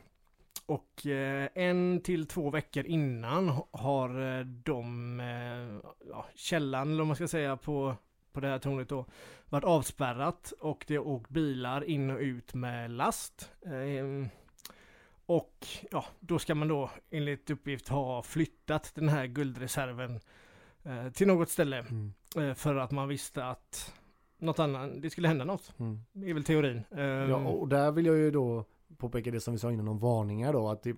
Och eh, en till två veckor innan har de, eh, ja, källan eller vad man ska säga på, på det här tornet då, varit avspärrat och det har åkt bilar in och ut med last. Ehm, och ja, då ska man då enligt uppgift ha flyttat den här guldreserven eh, till något ställe mm, eh, för att man visste att något annat, det skulle hända något. mm. Det är väl teorin. Ehm, Ja, och där vill jag ju då påpeka det som vi sa innan om varningar då, att det,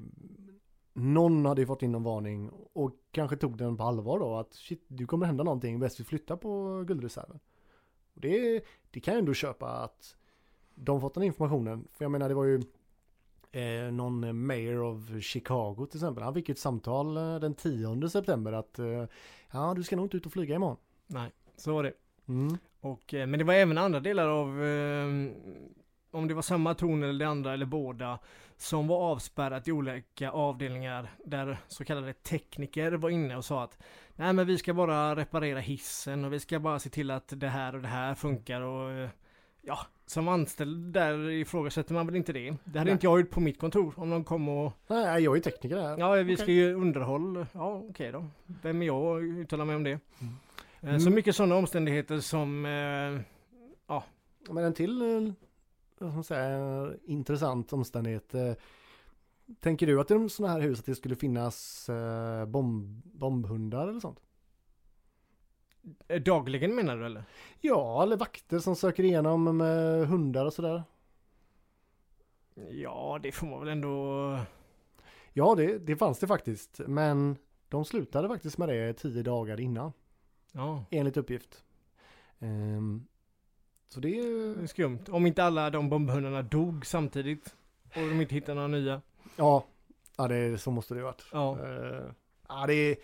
någon hade ju fått in en varning och kanske tog den på allvar då, att shit, det kommer hända någonting, bäst vi flyttar på guldreserven. Och det, det kan jag ändå köpa att de fått den informationen, för jag menar det var ju eh, någon mayor of Chicago till exempel, han fick ett samtal eh, den 10 september att eh, ja, du ska nog inte ut och flyga imorgon. Nej, så var det. Mm. Och, eh, men det var även andra delar av, eh, om det var samma torn eller det andra eller båda, som var avspärrat i olika avdelningar där så kallade tekniker var inne och sa att nej men vi ska bara reparera hissen och vi ska bara se till att det här och det här funkar och eh, ja, som anställd där ifrågasätter man väl inte det. Det hade Nej. inte jag gjort på mitt kontor om de kom och Nej, jag är tekniker här. Ja, vi Okej. ska ju underhåll. Ja, okej då. Vem är jag att uttala mig om det? Eh, Så Mm. mycket sådana omständigheter som... Eh, Men en till eh, man säga, intressant omständighet. Tänker du att i sådana här hus att det skulle finnas bomb, bombhundar eller sånt? Eh, dagligen menar du eller? Ja, eller vakter som söker igenom med hundar och sådär. Ja, det får man väl ändå... Ja, det, det fanns det faktiskt. Men de slutade faktiskt med det tio dagar innan, Ja, enligt uppgift. Ehm, så det det är är... skumt. Om inte alla de bombhundarna dog samtidigt och de inte hittade några nya. Ja, ja det, så måste det varit. Ja, Eh, ja, det är,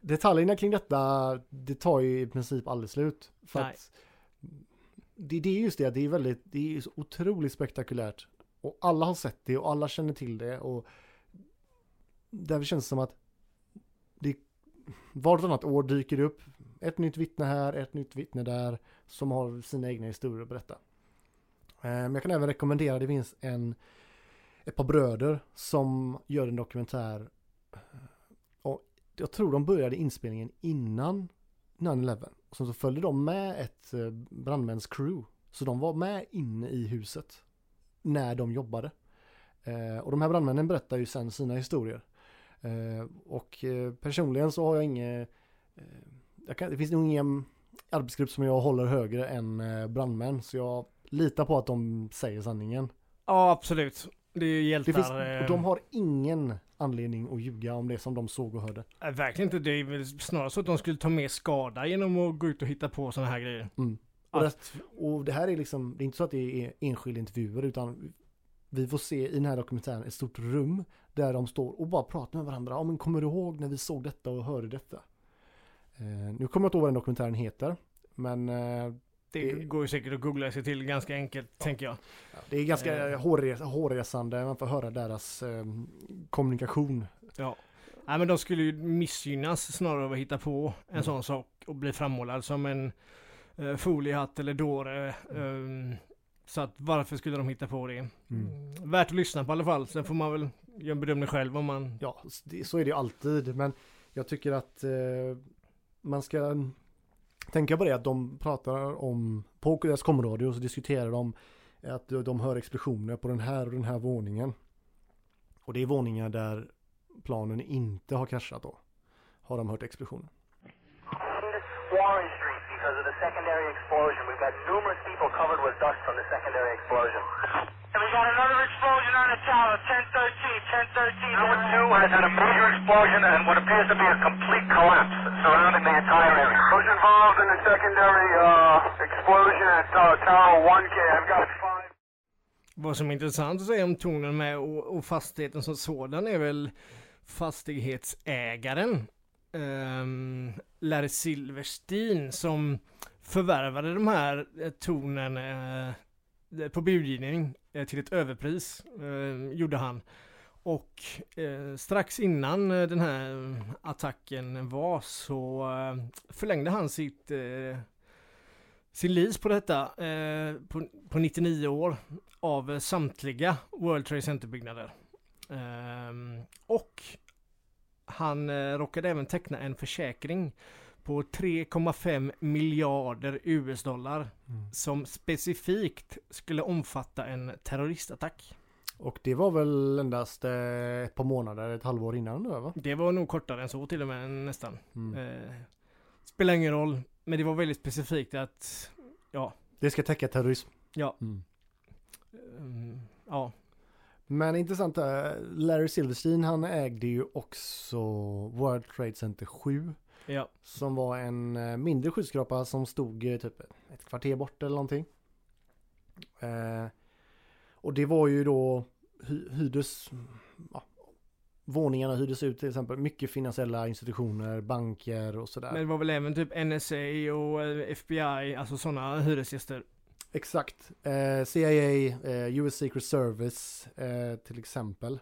detaljerna kring detta, det tar ju i princip aldrig slut. För Nej. att det, det är just det, det är väldigt, det är så otroligt spektakulärt. Och alla har sett det och alla känner till det och där känns det som att det vartannat år dyker det upp ett nytt vittne här, ett nytt vittne där som har sina egna historier att berätta. Eh, Men jag kan även rekommendera, det finns en ett par bröder som gör en dokumentär. Jag tror de började inspelningen innan 9-11. Och sen så följde de med ett eh, brandmäns crew. Så de var med inne i huset när de jobbade. Eh, och de här brandmännen berättar ju sen sina historier. Eh, och personligen så har jag inget, det finns nog ingen arbetsgrupp som jag håller högre än brandmän. Så jag litar på att de säger sanningen. ja absolut. Det är ju hjältar. Finns, de har ingen anledning att ljuga om det som de såg och hörde. eh, Verkligen inte. Det är väl snarare så att de skulle ta mer skada genom att gå ut och hitta på sådana här grejer. Mm. Och, det, Att, och det här är liksom, det är inte så att det är enskilda intervjuer utan vi får se i den här dokumentären ett stort rum där de står och bara pratar med varandra. Ja men kommer du ihåg när vi såg detta och hörde detta? Eh, nu kommer jag inte ihåg vad den dokumentären heter. Men eh, det går ju säkert att googla sig till ganska enkelt, tänker jag. det är ganska Eh. hårres hårresande. Man får höra deras eh, kommunikation. Ja. Nej men de skulle ju missgynnas snarare av att hitta på en Mm. sån sak och bli frammålad som en uh, foliehatt eller dåre. ehm, så att varför skulle de hitta på det? Mm. Värt att lyssna på i alla fall. Sen får man väl göra en bedömning själv om man... Ja, så är det ju alltid. Men jag tycker att eh, man ska tänka på det att de pratar om, på deras komradio så diskuterar de att de hör explosioner på den här och den här våningen. Och det är våningar där planen inte har kraschat då. Har de hört explosioner. Warren Street because of the secondary explosion. We've got numerous people covered with dust from the secondary explosion. We got another explosion on the tower, 1013, 1013. Tower 2 has had a major explosion and what appears to be a complete collapse surrounding the entire area. Who's involved in the secondary uh, explosion at uh, Tower 1K? I've got five. Vad som är intressant att säga om tonen med och, och fastigheten som sådan är väl fastighetsägaren um, Larry Silverstein som förvärvade de här eh, tornen eh, på budgivning eh, till ett överpris eh, gjorde han. Och eh, strax innan eh, den här attacken var så eh, förlängde han sitt eh, sin lease på detta eh, på, på 99 år av eh, samtliga World Trade Center-byggnader. Ehm, och han eh, råkade även teckna en försäkring på 3,5 miljarder US-dollar som specifikt skulle omfatta en terroristattack. Och det var väl endast eh, ett par månader, ett halvår innan nu va? Det var nog kortare än så till och med nästan. Mm. Eh, spelar ingen roll, men det var väldigt specifikt att, ja, Det ska täcka terrorism. ja, Mm. mm, ja, Men intressant, eh, Larry Silverstein han ägde ju också World Trade Center 7. ja, Som var en eh, mindre skyskrapa som stod typ ett kvarter bort eller någonting. Eh, och det var ju då hyrdes, ja, våningarna hyrdes ut till exempel mycket finansiella institutioner, banker och sådär. men det var väl även typ NSA och eh, FBI, alltså sådana hyresgäster. Exakt. Eh, CIA, eh, US Secret Service eh, till exempel.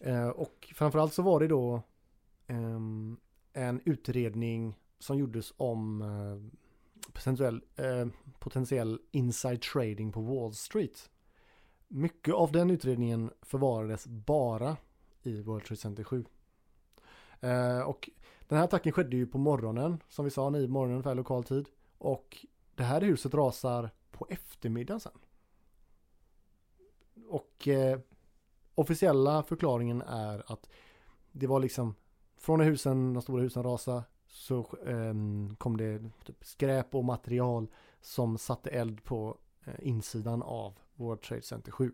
Eh, och framförallt så var det då ehm, en utredning som gjordes om eh, potentiell, potentiell inside trading på Wall Street. Mycket av den utredningen förvarades bara i World Trade Center 7. Eh, och den här attacken skedde ju på morgonen, som vi sa, nio på morgonen ungefär lokal tid. Och det här huset rasar på eftermiddagen sen. Och eh, officiella förklaringen är att det var liksom från när husen, de stora husen rasade så eh, kom det typ skräp och material som satte eld på eh, insidan av World Trade Center 7.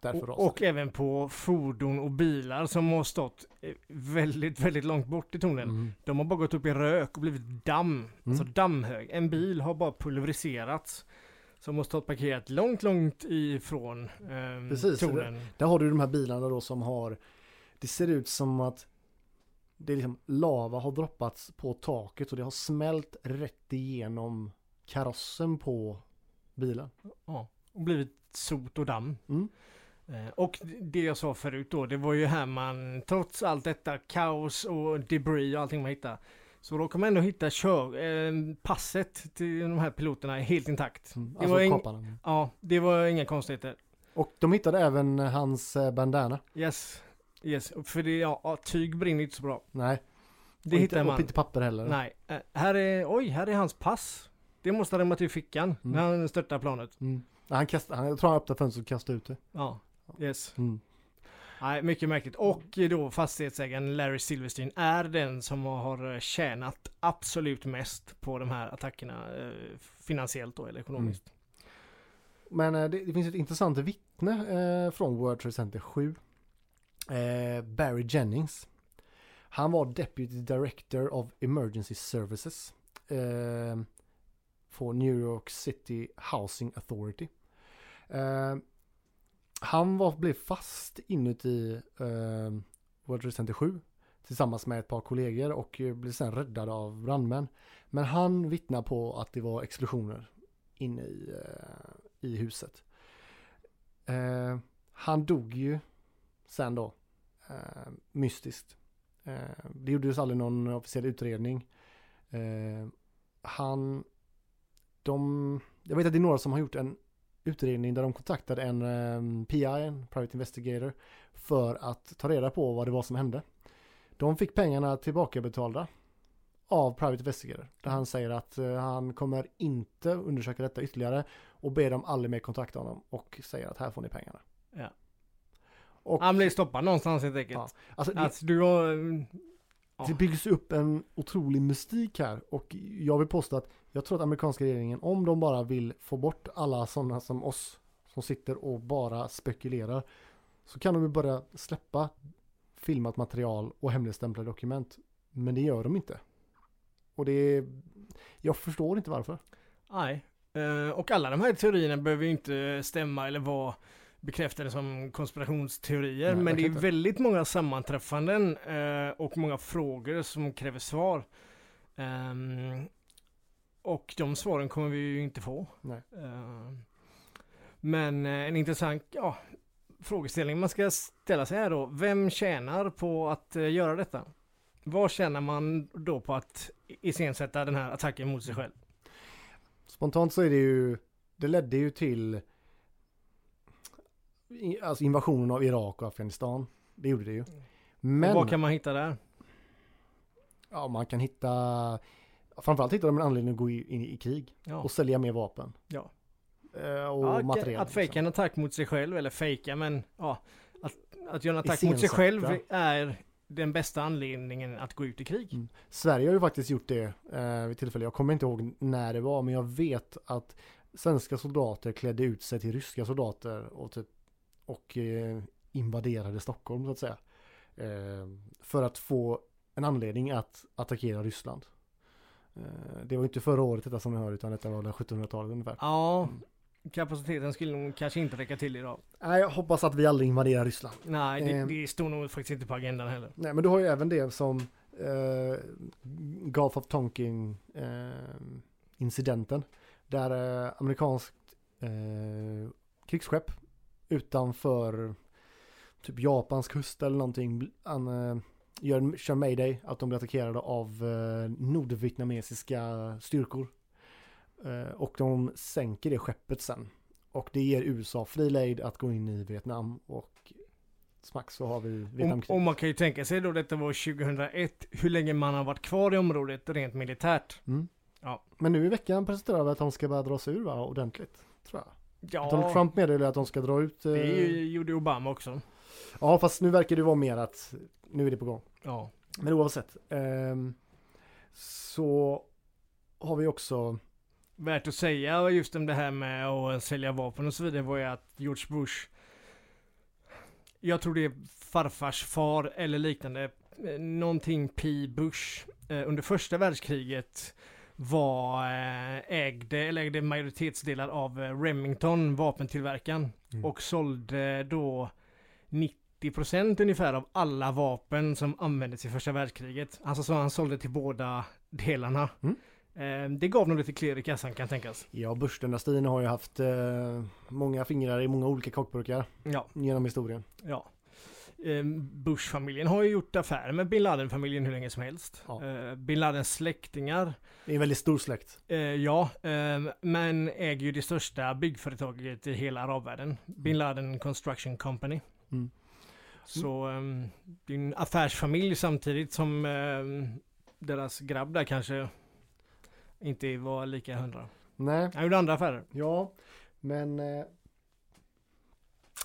Därför rasade Och, och även på fordon och bilar som har stått eh, väldigt, väldigt långt bort i tornen. Mm. De har bara gått upp i rök och blivit damm. Alltså dammhög. En bil har bara pulveriserats. Som har stått parkerat långt, långt ifrån ehm, Precis, så tornen. Där har du de här bilarna då som har Det ser ut som att Det är liksom lava har droppats på taket och det har smält rätt igenom karossen på bilen. Ja, och blivit sot och damm. Mm. Eh, Och det jag sa förut då, det var ju här man, trots allt detta kaos och debris och allting man hittade, så råkade man ändå hitta kör, eh, passet till de här piloterna helt intakt. Mm. Det Alltså var ing-. Ja, det var inga konstigheter. Och de hittade även hans eh, bandana. Yes. Yes, för det, ja, ja, tyg brinner inte så bra. Nej. Det och hittar inte, man. Och inte papper heller. Nej, eh, här är, oj, här är hans pass. Det måste ha rämmat ur fickan när han störtade planet. Mm. Han kastade, han, jag tror han öppnade fönstret och kastade ut det. Ja, yes. Mm. Nej, mycket märkligt. Och då fastighetsägaren Larry Silverstein är den som har tjänat absolut mest på de här attackerna eh, finansiellt då, eller ekonomiskt. Men eh, det, det finns ett intressant vittne eh, från World Trade Center 7. Eh, Barry Jennings. Han var Deputy Director of Emergency Services. För New York City Housing Authority. Eh, han var, blev fast inuti eh, World Trade Center 7 tillsammans med ett par kollegor och eh, blev sen räddad av brandmän. Men han vittnar på att det var explosioner inne i, eh, i huset. Eh, han dog ju sen då, eh, mystiskt. Eh, det gjordes aldrig någon officiell utredning. Eh, han, de, jag vet att det är några som har gjort en utredning där de kontaktade en eh, PI, en Private Investigator, för att ta reda på vad det var som hände. De fick pengarna tillbakabetalda av Private Investigator. Där han säger att eh, han kommer inte undersöka detta ytterligare och ber dem aldrig mer kontakta honom och säger att här får ni pengarna. Ja. Och, Han blev stoppad någonstans helt enkelt. ja, alltså det, Alltså du har... ja. det byggs upp en otrolig mystik här och jag vill påstå att jag tror att amerikanska regeringen, om de bara vill få bort alla sådana som oss som sitter och bara spekulerar så kan de ju börja släppa filmat material och hemligstämplade dokument. Men det gör de inte. Och det är, jag förstår inte varför. Nej. Eh, och alla de här teorierna behöver ju inte stämma eller vara bekräftade som konspirationsteorier. Nej, men det är inte. väldigt många sammanträffanden eh, och många frågor som kräver svar. Ehm, och de svaren kommer vi ju inte få. Ehm, men eh, en intressant ja, frågeställning man ska ställa sig här då. Vem tjänar på att eh, göra detta? Vad tjänar man då på att iscensätta den här attacken mot sig själv? Spontant så är det ju, det ledde ju till alltså invasionen av Irak och Afghanistan. Det gjorde det ju. Men Och vad kan man hitta där? ja, man kan hitta, framförallt hittar de en anledning att gå in i krig Ja. och sälja mer vapen. Ja. Eh, Och Ja, material. att fejka en attack mot sig själv, eller fejka men ja, att, att göra en attack mot sig själv är den bästa anledningen att gå ut i krig. Mm. Sverige har ju faktiskt gjort det eh, vid tillfälle. Jag kommer inte ihåg när det var, men jag vet att svenska soldater klädde ut sig till ryska soldater och typ och eh, invaderade Stockholm så att säga. Eh, för att få en anledning att attackera Ryssland. Eh, det var inte förra året detta som ni hör, utan detta var 1700-talet ungefär. Ja, kapaciteten skulle nog kanske inte räcka till idag. Nej, jag hoppas att vi aldrig invaderar Ryssland. Nej, det, det står nog faktiskt inte på agendan heller. Nej, men du har ju även det som eh, Gulf of Tonkin eh, incidenten. Där eh, amerikanskt eh, krigsskepp utanför typ Japans kust eller någonting bl- an, eh, gör, kör mayday att de blir attackerade av eh, nordvietnamesiska styrkor. Eh, och de sänker det skeppet sen. Och det ger USA fri lejd att gå in i Vietnam och smack så har vi Och, Vietnamkrig. och man kan ju tänka sig då detta var 2001, hur länge man har varit kvar i området rent militärt. Mm. Ja. Men nu i veckan presenterar vi att de ska börja dra sig ur va, ordentligt. Tror jag. Ja, Donald Trump meddelade att de ska dra ut. eh, det gjorde Obama också. Ja fast nu verkar det vara mer att nu är det på gång. Ja. Men oavsett. ehm, så har vi också Värt att säga just om det här med att sälja vapen och så vidare var ju att George Bush Jag tror det är farfars far eller liknande eh, Någonting P. Bush eh, Under första världskriget var eh, ägde, eller ägde majoritetsdelar av eh, Remington, vapentillverkaren. Mm. Och sålde då 90% ungefär av alla vapen som användes i första världskriget. Alltså så han sålde till båda delarna. Mm. Eh, det gav nog lite klirr i kassan kan tänkas. Ja, Bush-dynastin har ju haft eh, många fingrar i många olika kockburkar Ja, genom historien. ja. Eh, Bush-familjen har ju gjort affärer med bin Laden-familjen hur länge som helst. Ja. Eh, bin Ladens släktingar, Det är en väldigt stor släkt. eh, ja, men äger ju det största byggföretaget i hela arabvärlden. Bin Laden Construction Company. Mm. Så det är en affärsfamilj samtidigt som deras grabb där kanske inte var lika hundra. Nej, Han gjorde andra affärer. ja, men eh,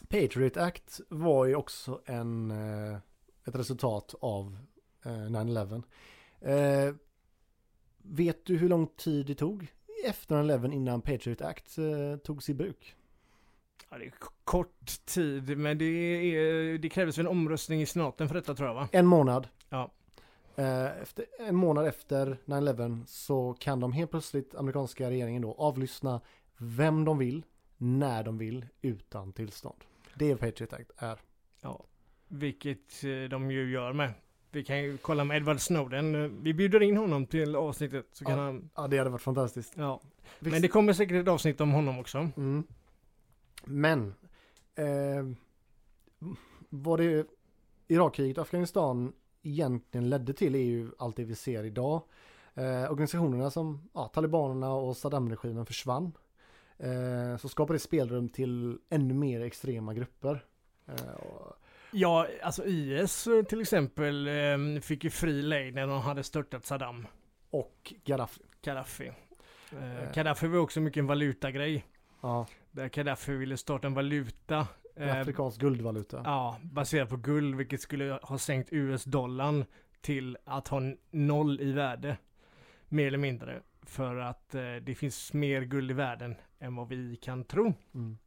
Patriot Act var ju också en, eh, ett resultat av eh, 9-11. Eh, vet du hur lång tid det tog efter 9-11 innan Patriot Act eh, togs i bruk? Ja, det är kort tid, men det, är, det krävdes väl en omröstning i senaten för detta tror jag va? En månad. Ja. Eh, Efter, en månad efter 9-11 så kan de helt plötsligt, amerikanska regeringen då, avlyssna vem de vill, när de vill, utan tillstånd. Det är Patriot Act är. Ja. Vilket eh, de ju gör med. Vi kan ju kolla med Edward Snowden. Eh, Vi bjuder in honom till avsnittet så kan Ja. han... Ja, det hade varit fantastiskt. Ja. Visst- Men det kommer säkert ett avsnitt om honom också. Mm. Men, eh, vad det Irakkriget och Afghanistan egentligen ledde till är ju allt det vi ser idag. Eh, organisationerna som ja, talibanerna och Saddam-regimen försvann. Eh, så skapade det spelrum till ännu mer extrema grupper. Eh, och, Ja, alltså IS eh, till exempel eh, fick ju fri lejd när de hade störtat Saddam. och Gaddafi. Gaddafi. Gaddafi var också mycket en valutagrej. Ja, Där Gaddafi ville starta en valuta. en afrikansk guldvaluta. Ja, baserat på guld, vilket skulle ha sänkt US-dollarn till att ha noll i värde. Mer eller mindre. För att eh, det finns mer guld i världen än vad vi kan tro. Mm.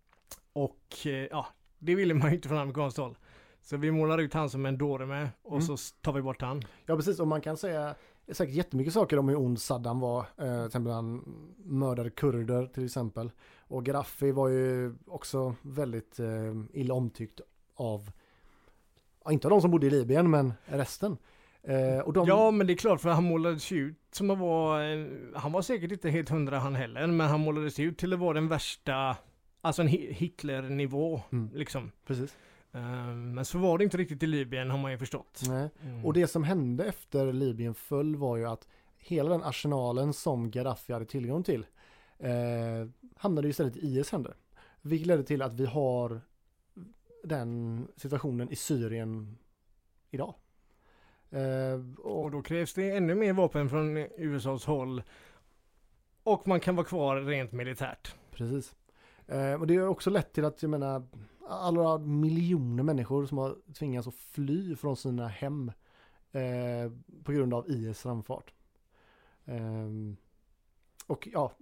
Och eh, ja, det ville man ju inte från amerikanskt håll. Så vi målar ut han som en dåre med och Mm. så tar vi bort han. Ja precis, och man kan säga säkert jättemycket saker om hur ond Saddam var. Eh, till exempel han mördade kurder till exempel. Och Gaddafi var ju också väldigt eh, illa omtyckt av, ja, inte av de som bodde i Libyen, men resten. Eh, de, Ja men det är klart för han målades ut som att vara, en- han var säkert inte helt hundra han heller, men han målades ut till att vara den värsta, alltså en Hi- Hitler-nivå Mm. liksom. Precis. Eh, Men så var det inte riktigt i Libyen har man ju förstått. Nej. Mm. Och det som hände efter Libyen föll var ju att hela den arsenalen som Gaddafi hade tillgång till eh, hamnade ju istället i IS händer. Vilket ledde till att vi har den situationen i Syrien idag. Eh, och, då krävs det ännu mer vapen från USAs håll. Och man kan vara kvar rent militärt. precis. Eh, och det har också lett till att, jag menar, alla miljoner människor som har tvingats att fly från sina hem eh, på grund av IS framfart. Ehm, och ja,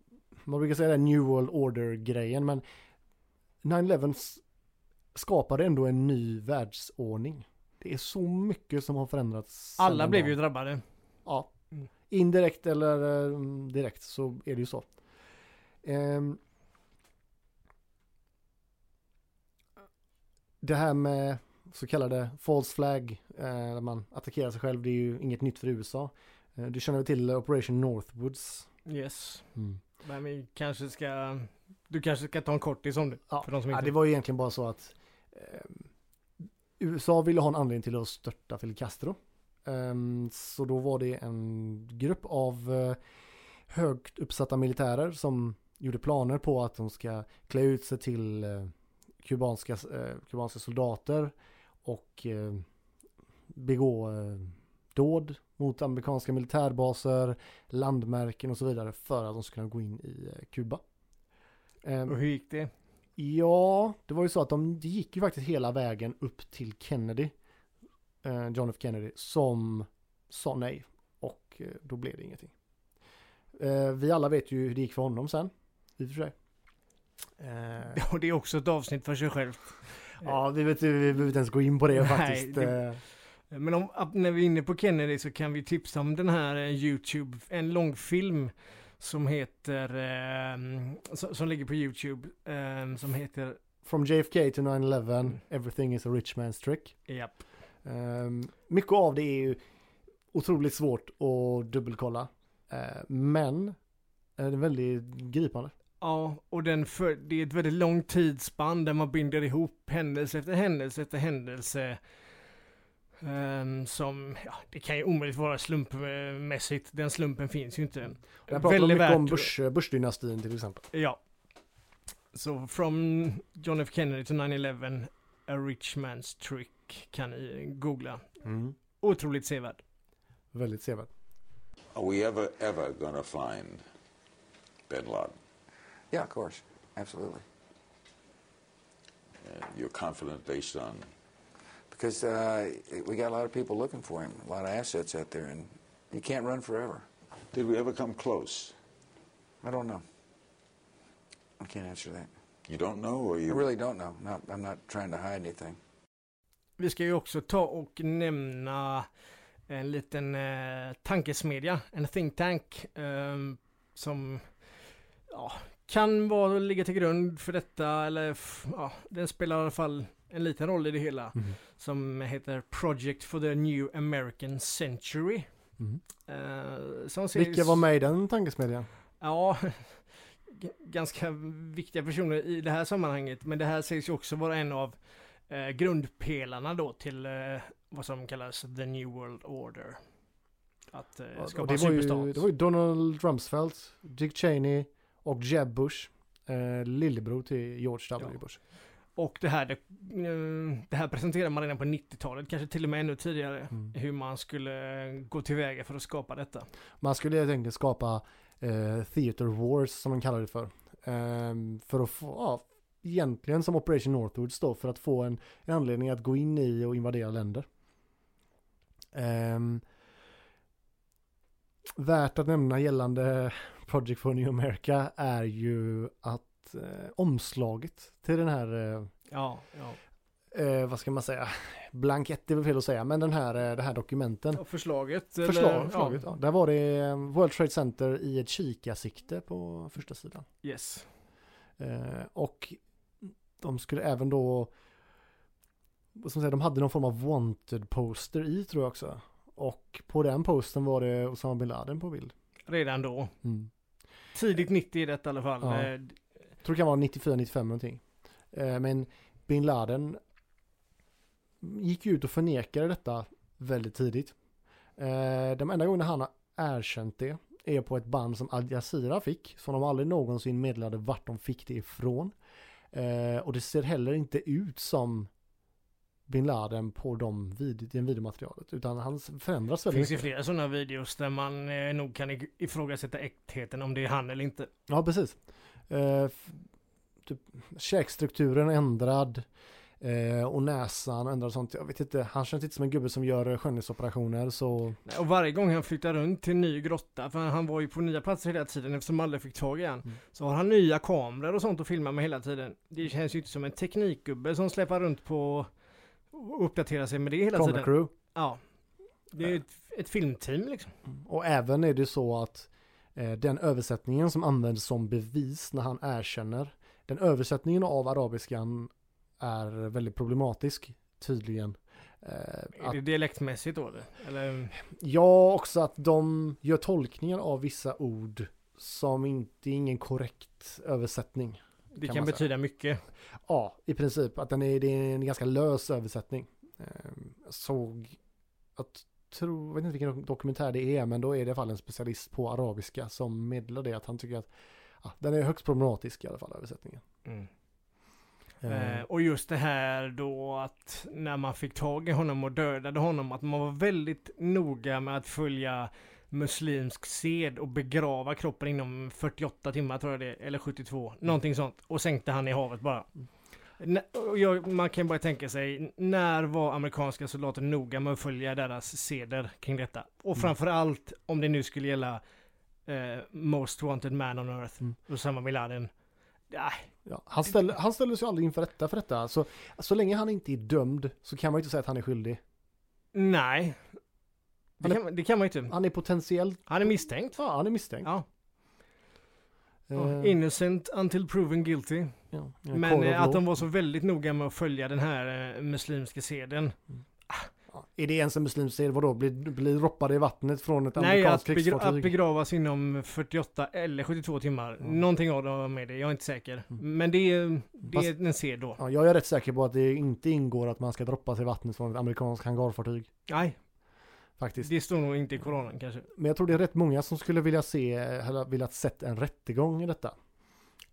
man brukar säga det här New World Order-grejen, men 9-11 s- skapade ändå en ny världsordning. Det är så mycket som har förändrats. Alla blev ju drabbade. Ja. Mm. Indirekt eller eh, direkt så är det ju så. Ehm. det här med så kallade false flag, eh, där man attackerar sig själv, det är ju inget nytt för USA. Eh, du känner väl till Operation Northwoods? Yes. Mm. Men vi kanske ska, du kanske ska ta en kortis om det. Ja, För de som ja, inte... det var ju egentligen bara så att eh, USA ville ha en anledning till att störta Fidel Castro. Ehm, så då var det en grupp av eh, högt uppsatta militärer som gjorde planer på att de ska klä ut sig till eh, kubanska, eh, kubanska soldater och begå dåd mot amerikanska militärbaser, landmärken och så vidare för att de ska kunna gå in i Kuba. Ehm, och hur gick det? Ja, det var ju så att de gick ju faktiskt hela vägen upp till Kennedy, eh, John F Kennedy, som sa nej. Och eh, då blev det ingenting. Eh, vi alla vet ju hur det gick för honom sen, i och för sig. Eh, Och det är också ett avsnitt för sig självt. ja, vi, vet, vi behöver inte ens gå in på det Nej, faktiskt. det- Men om, när vi är inne på Kennedy så kan vi tipsa om den här YouTube, en långfilm som heter, eh, som, ligger på YouTube, eh, som heter, From JFK to 9-11, everything is a rich man's trick. japp, Um, mycket av det är ju otroligt svårt att dubbelkolla. Eh, men det är väldigt gripande. Ja, och den för, det är ett väldigt långt tidsspann där man binder ihop händelse efter händelse efter händelse. Ehm, som, ja, det kan ju omöjligt vara slumpmässigt. Den slumpen finns ju inte. Jag pratar mycket värt- om Bush, Bush-dynastin till exempel. Ja. Så from John F Kennedy to 9-11, a rich man's trick kan ni googla. Otroligt sevärd. Väldigt sevärd. Are we ever, ever to find bin Laden? Yeah, of course. Absolutely. And you're confident based on Because uh, we got a lot of people looking for him, a lot of assets out there, and he can't run forever. Did we ever come close? I don't know. I can't answer that. You don't know, or I you really don't know. Not, I'm not trying to hide anything. Vi ska ju också ta och nämna en liten eh, tankesmedja, en think tank, ehm, som ja, kan vara ligga till grund för detta, eller f- ja, den spelar i alla fall en liten roll i det hela, Mhm. som heter Project for the New American Century. Som sägs- Vilka var med i den tankesmedjan? Ja, ganska viktiga personer i det här sammanhanget. Men det här sägs ju också vara en av eh, grundpelarna då till eh, vad som kallas the New World Order. Att eh, Och skapa en det, var ju, superstat. det var ju Donald Rumsfeld, Dick Cheney och Jeb Bush. Eh, lillebror till George W. Ja. Bush. Och det här, det, eh, det här presenterade man redan på 90-talet, kanske till och med ännu tidigare. Mm. Hur man skulle eh, gå tillväga för att skapa detta. Man skulle helt enkelt skapa eh, Theater Wars som de kallar det för. Ehm, för att få, ja, egentligen som Operation Northwoods då, för att få en, en anledning att gå in i och invadera länder. Ehm, värt att nämna gällande Project for New America är ju att att eh, omslaget till den här, eh, Ja, ja. eh, vad ska man säga, blankett är väl fel att säga, men den här, eh, det här dokumenten. Och förslaget? Förslag, eller- förslaget, ja. Där var det eh, World Trade Center i ett kikarsikte på första sidan. Yes. Eh, och de skulle även då, vad ska man säga, de hade någon form av wanted poster i tror jag också. Och på den posten var det Osama bin Laden på bild. Redan då. Mm. Tidigt 90 i detta i alla fall. Ja. Jag tror det kan vara 94-95 någonting. Eh, men bin Laden gick ut och förnekade detta väldigt tidigt. Eh, de enda gångerna han har erkänt det är på ett band som Al Jazeera fick. Som de aldrig någonsin meddelade vart de fick det ifrån. Eh, och det ser heller inte ut som bin Laden på de vid, den videomaterialet. Utan han förändras Det väldigt finns ju mycket. flera sådana videos där man eh, nog kan ifrågasätta äktheten om det är han eller inte. Ja, precis. Eh, typ, käkstrukturen ändrad. Eh, och näsan ändrad och sånt. Jag vet inte, han känns inte som en gubbe som gör skönhetsoperationer så... Och varje gång han flyttar runt till en ny grotta, för han var ju på nya platser hela tiden eftersom aldrig fick tag i han. Mm. Så har han nya kameror och sånt att filma med hela tiden. Det känns ju inte som en teknikgubbe som släpar runt på och uppdaterar sig med det hela Camera tiden. crew. Ja. Det är ju ett, ett filmteam liksom. Och även är det så att den översättningen som används som bevis när han erkänner, den översättningen av arabiskan är väldigt problematisk tydligen. Eh, Är att, det dialektmässigt då eller? ja, också att de gör tolkningar av vissa ord som inte är ingen korrekt översättning. Det kan, säga. betyda mycket. Ja, i princip. Att den är, det är en ganska lös översättning. Eh, såg, jag tror, jag vet inte vilken dokumentär det är, men då är det i alla fall en specialist på arabiska som meddelar det att han tycker att ja, den är högst problematisk i alla fall, översättningen. Mm. Eh, Eh, och just det här då att när man fick tag i honom och dödade honom, att man var väldigt noga med att följa muslimsk sed och begrava kroppen inom 48 timmar tror jag det eller 72, någonting sånt. Och sänkte han i havet bara. Jag, man kan bara tänka sig, när var amerikanska soldater noga med att följa deras seder kring detta? Och Mm. framförallt om det nu skulle gälla eh, Most Wanted Man on Earth, Mm. Osama bin Laden. Ja, han, ställer, han ställer sig aldrig inför rätta för detta. Så, så länge han inte är dömd så kan man ju inte säga att han är skyldig. Nej. Det är- kan, man- det kan man inte. Han är potentiellt, Han är misstänkt. ja han är misstänkt. Ja. Eh, Innocent until proven guilty. Ja, Men eh, att de var så väldigt noga med att följa den här eh, muslimska seden. Ja, Är det ens en muslimsk sed, vadå? Blir, blir roppade i vattnet från ett Nej, amerikanskt att, krigsfartyg? att begravas inom 48 eller 72 timmar. Någonting av dem med det, jag är inte säker. Men det är, det är Fast- en sed då. Ja, jag är rätt säker på att det inte ingår att man ska droppa sig i vattnet från ett amerikanskt hangarfartyg. Nej, Faktiskt. det står nog inte i Koranen kanske. Men jag tror det är rätt många som skulle vilja se, eller velat sett en rättegång i detta.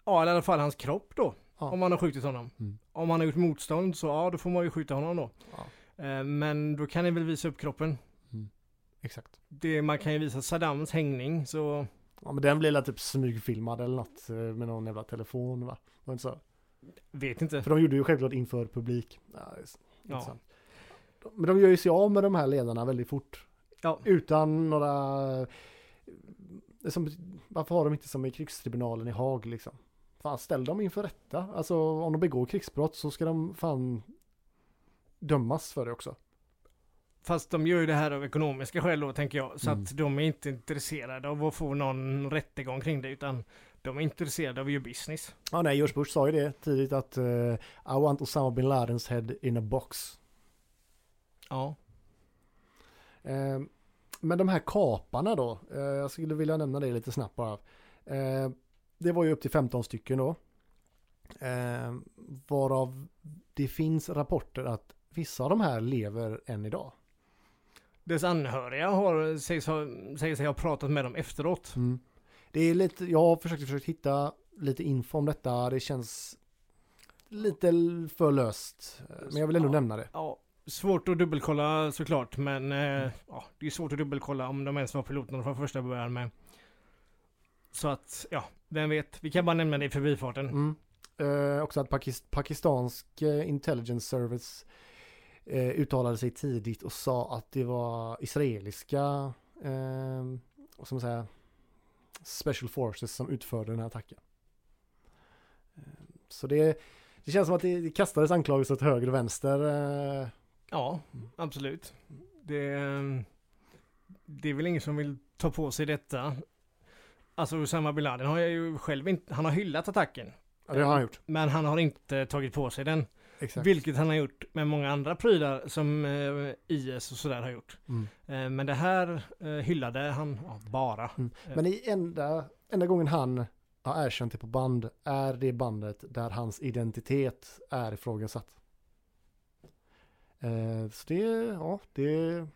Ja, eller i alla fall hans kropp då. Ja. Om man har skjutit honom. Mm. Om han har gjort motstånd så ja, då får man ju skjuta honom då. Ja. Eh, Men då kan ni väl visa upp kroppen. Exakt. Det, man kan ju visa Saddams hängning så Ja, men den blir väl typ smygfilmad eller något eh, med någon jävla telefon va? Var inte så? vet inte. För de gjorde ju självklart inför publik. Ja, Ja. Men de gör ju sig av med de här ledarna väldigt fort. Ja. Utan några... Som, varför har de inte som i krigstribunalen i Haag liksom? Fan, ställ dem inför rätta. Alltså om de begår krigsbrott så ska de fan dömas för det också. Fast de gör ju det här av ekonomiska skäl då tänker jag. Så Mm. att de är inte intresserade av att få någon rättegång kring det utan de är intresserade av att göra business. Ja, nej, George Bush sa ju det tidigt att eh, I want Osama bin Ladens head in a box. Ja. Eh, men de här kaparna då, eh, jag skulle vilja nämna det lite snabbt bara. Eh, det var ju upp till 15 stycken då. Eh, varav det finns rapporter att vissa av de här lever än idag. Dess anhöriga har, sägs, ha, säger sig ha pratat med dem efteråt. Mm. Det är lite, jag har försökt, försökt hitta lite info om detta. Det känns lite för löst. Men jag vill ändå Ja. nämna det. Ja, svårt att dubbelkolla såklart men eh, ja, det är svårt att dubbelkolla om de ens var piloterna från första början med. Så att, ja, vem vet. Vi kan bara nämna det i förbifarten. Mm. Eh, också att Pakist pakistansk eh, intelligence service eh, uttalade sig tidigt och sa att det var israeliska eh, vad ska man säga, special forces som utförde den här attacken. Så det, det känns som att det, det kastades anklagelser åt höger och vänster. eh, Ja, absolut. Det, ehm, det är väl ingen som vill ta på sig detta. Alltså Usama bin Laden har jag ju själv inte, han har hyllat attacken. Ja, det har han gjort. Men han har inte tagit på sig den. Exakt. Vilket han har gjort med många andra prylar som eh, IS och sådär har gjort. Mm. Eh, men det här eh, hyllade han ja, bara. Mm. Men i enda, enda gången han har erkänt det på band är det bandet där hans identitet är ifrågasatt. Så det, ja, det...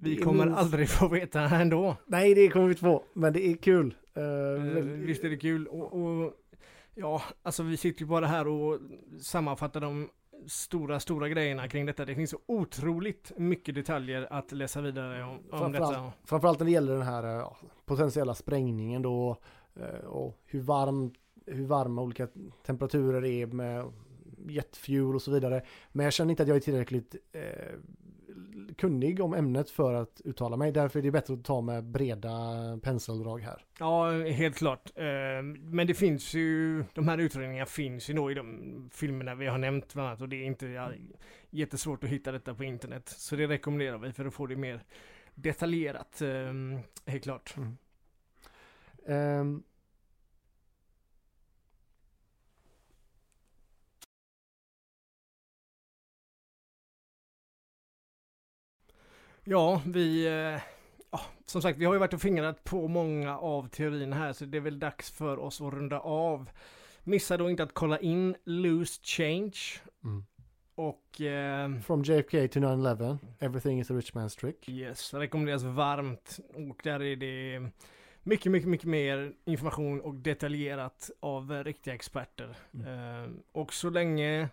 vi kommer minst- aldrig få veta ändå. Nej, det kommer vi inte få, men det är kul. Väldigt- visst är det kul och, och ja, alltså vi sitter ju bara här och sammanfattar de stora, stora grejerna kring detta. Det finns så otroligt mycket detaljer att läsa vidare om, om detta. Framförallt, framförallt när det gäller den här eh, ja, potentiella sprängningen då och hur, varm, hur varma olika temperaturer är med jetfuel och så vidare. Men jag känner inte att jag är tillräckligt eh, kunnig om ämnet för att uttala mig. Därför är det bättre att ta med breda penseldrag här. Ja, helt klart. Eh, Men det finns ju, de här utredningarna finns ju då i de filmerna vi har nämnt bland annat och det är inte jättesvårt att hitta detta på internet. Så det rekommenderar vi för att få det mer detaljerat, eh, helt klart. Ehm, Ja, vi... eh, Ja, som sagt, vi har ju varit och fingrat på många av teorierna här så det är väl dags för oss att runda av. Missa då inte att kolla in Loose Change. Mm. Och... Eh, From JFK to 9-11, everything is a rich man's trick. Yes, rekommenderas varmt. Och där är det mycket, mycket, mycket mer information och detaljerat av riktiga experter. Eh, och så länge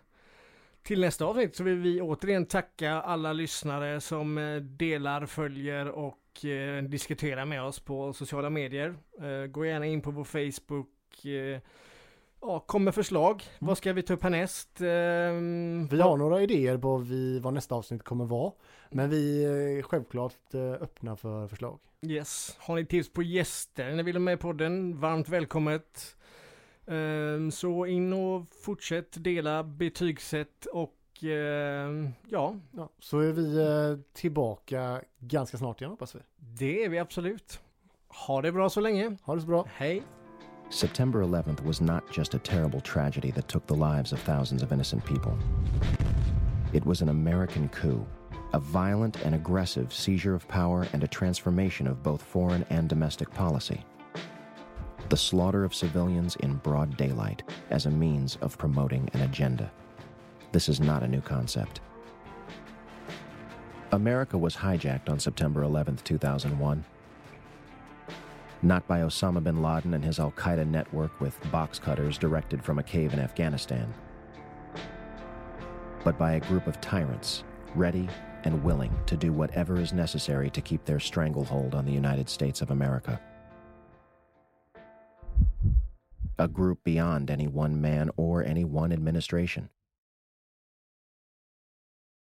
till nästa avsnitt så vill vi återigen tacka alla lyssnare som eh, delar, följer och eh, diskuterar med oss på sociala medier. Eh, gå gärna in på vår Facebook. Ja, kom med förslag. Vad ska vi ta upp härnäst? Eh, Vi har några idéer på vi, vad nästa avsnitt kommer vara. Men vi är självklart öppna för förslag. Yes. Har ni tips på gäster ni vill ha med på podden? Varmt välkommet. Ehm, så in och fortsätt dela, betygsätt och ehm, ja, Ja, så är vi eh, tillbaka ganska snart igen hoppas vi. det är vi absolut. Ha det bra så länge. Ha det så bra. Hej. September 11th was not just a terrible tragedy that took the lives of thousands of innocent people. It was an American coup, a violent and aggressive seizure of power and a transformation of both foreign and domestic policy. The slaughter of civilians in broad daylight as a means of promoting an agenda. This is not a new concept. America was hijacked on September 11th, 2001 not by Osama bin Laden and his Al Qaeda network with box cutters directed from a cave in Afghanistan, but by a group of tyrants ready and willing to do whatever is necessary to keep their stranglehold on the United States of America. A group beyond any one man or any one administration.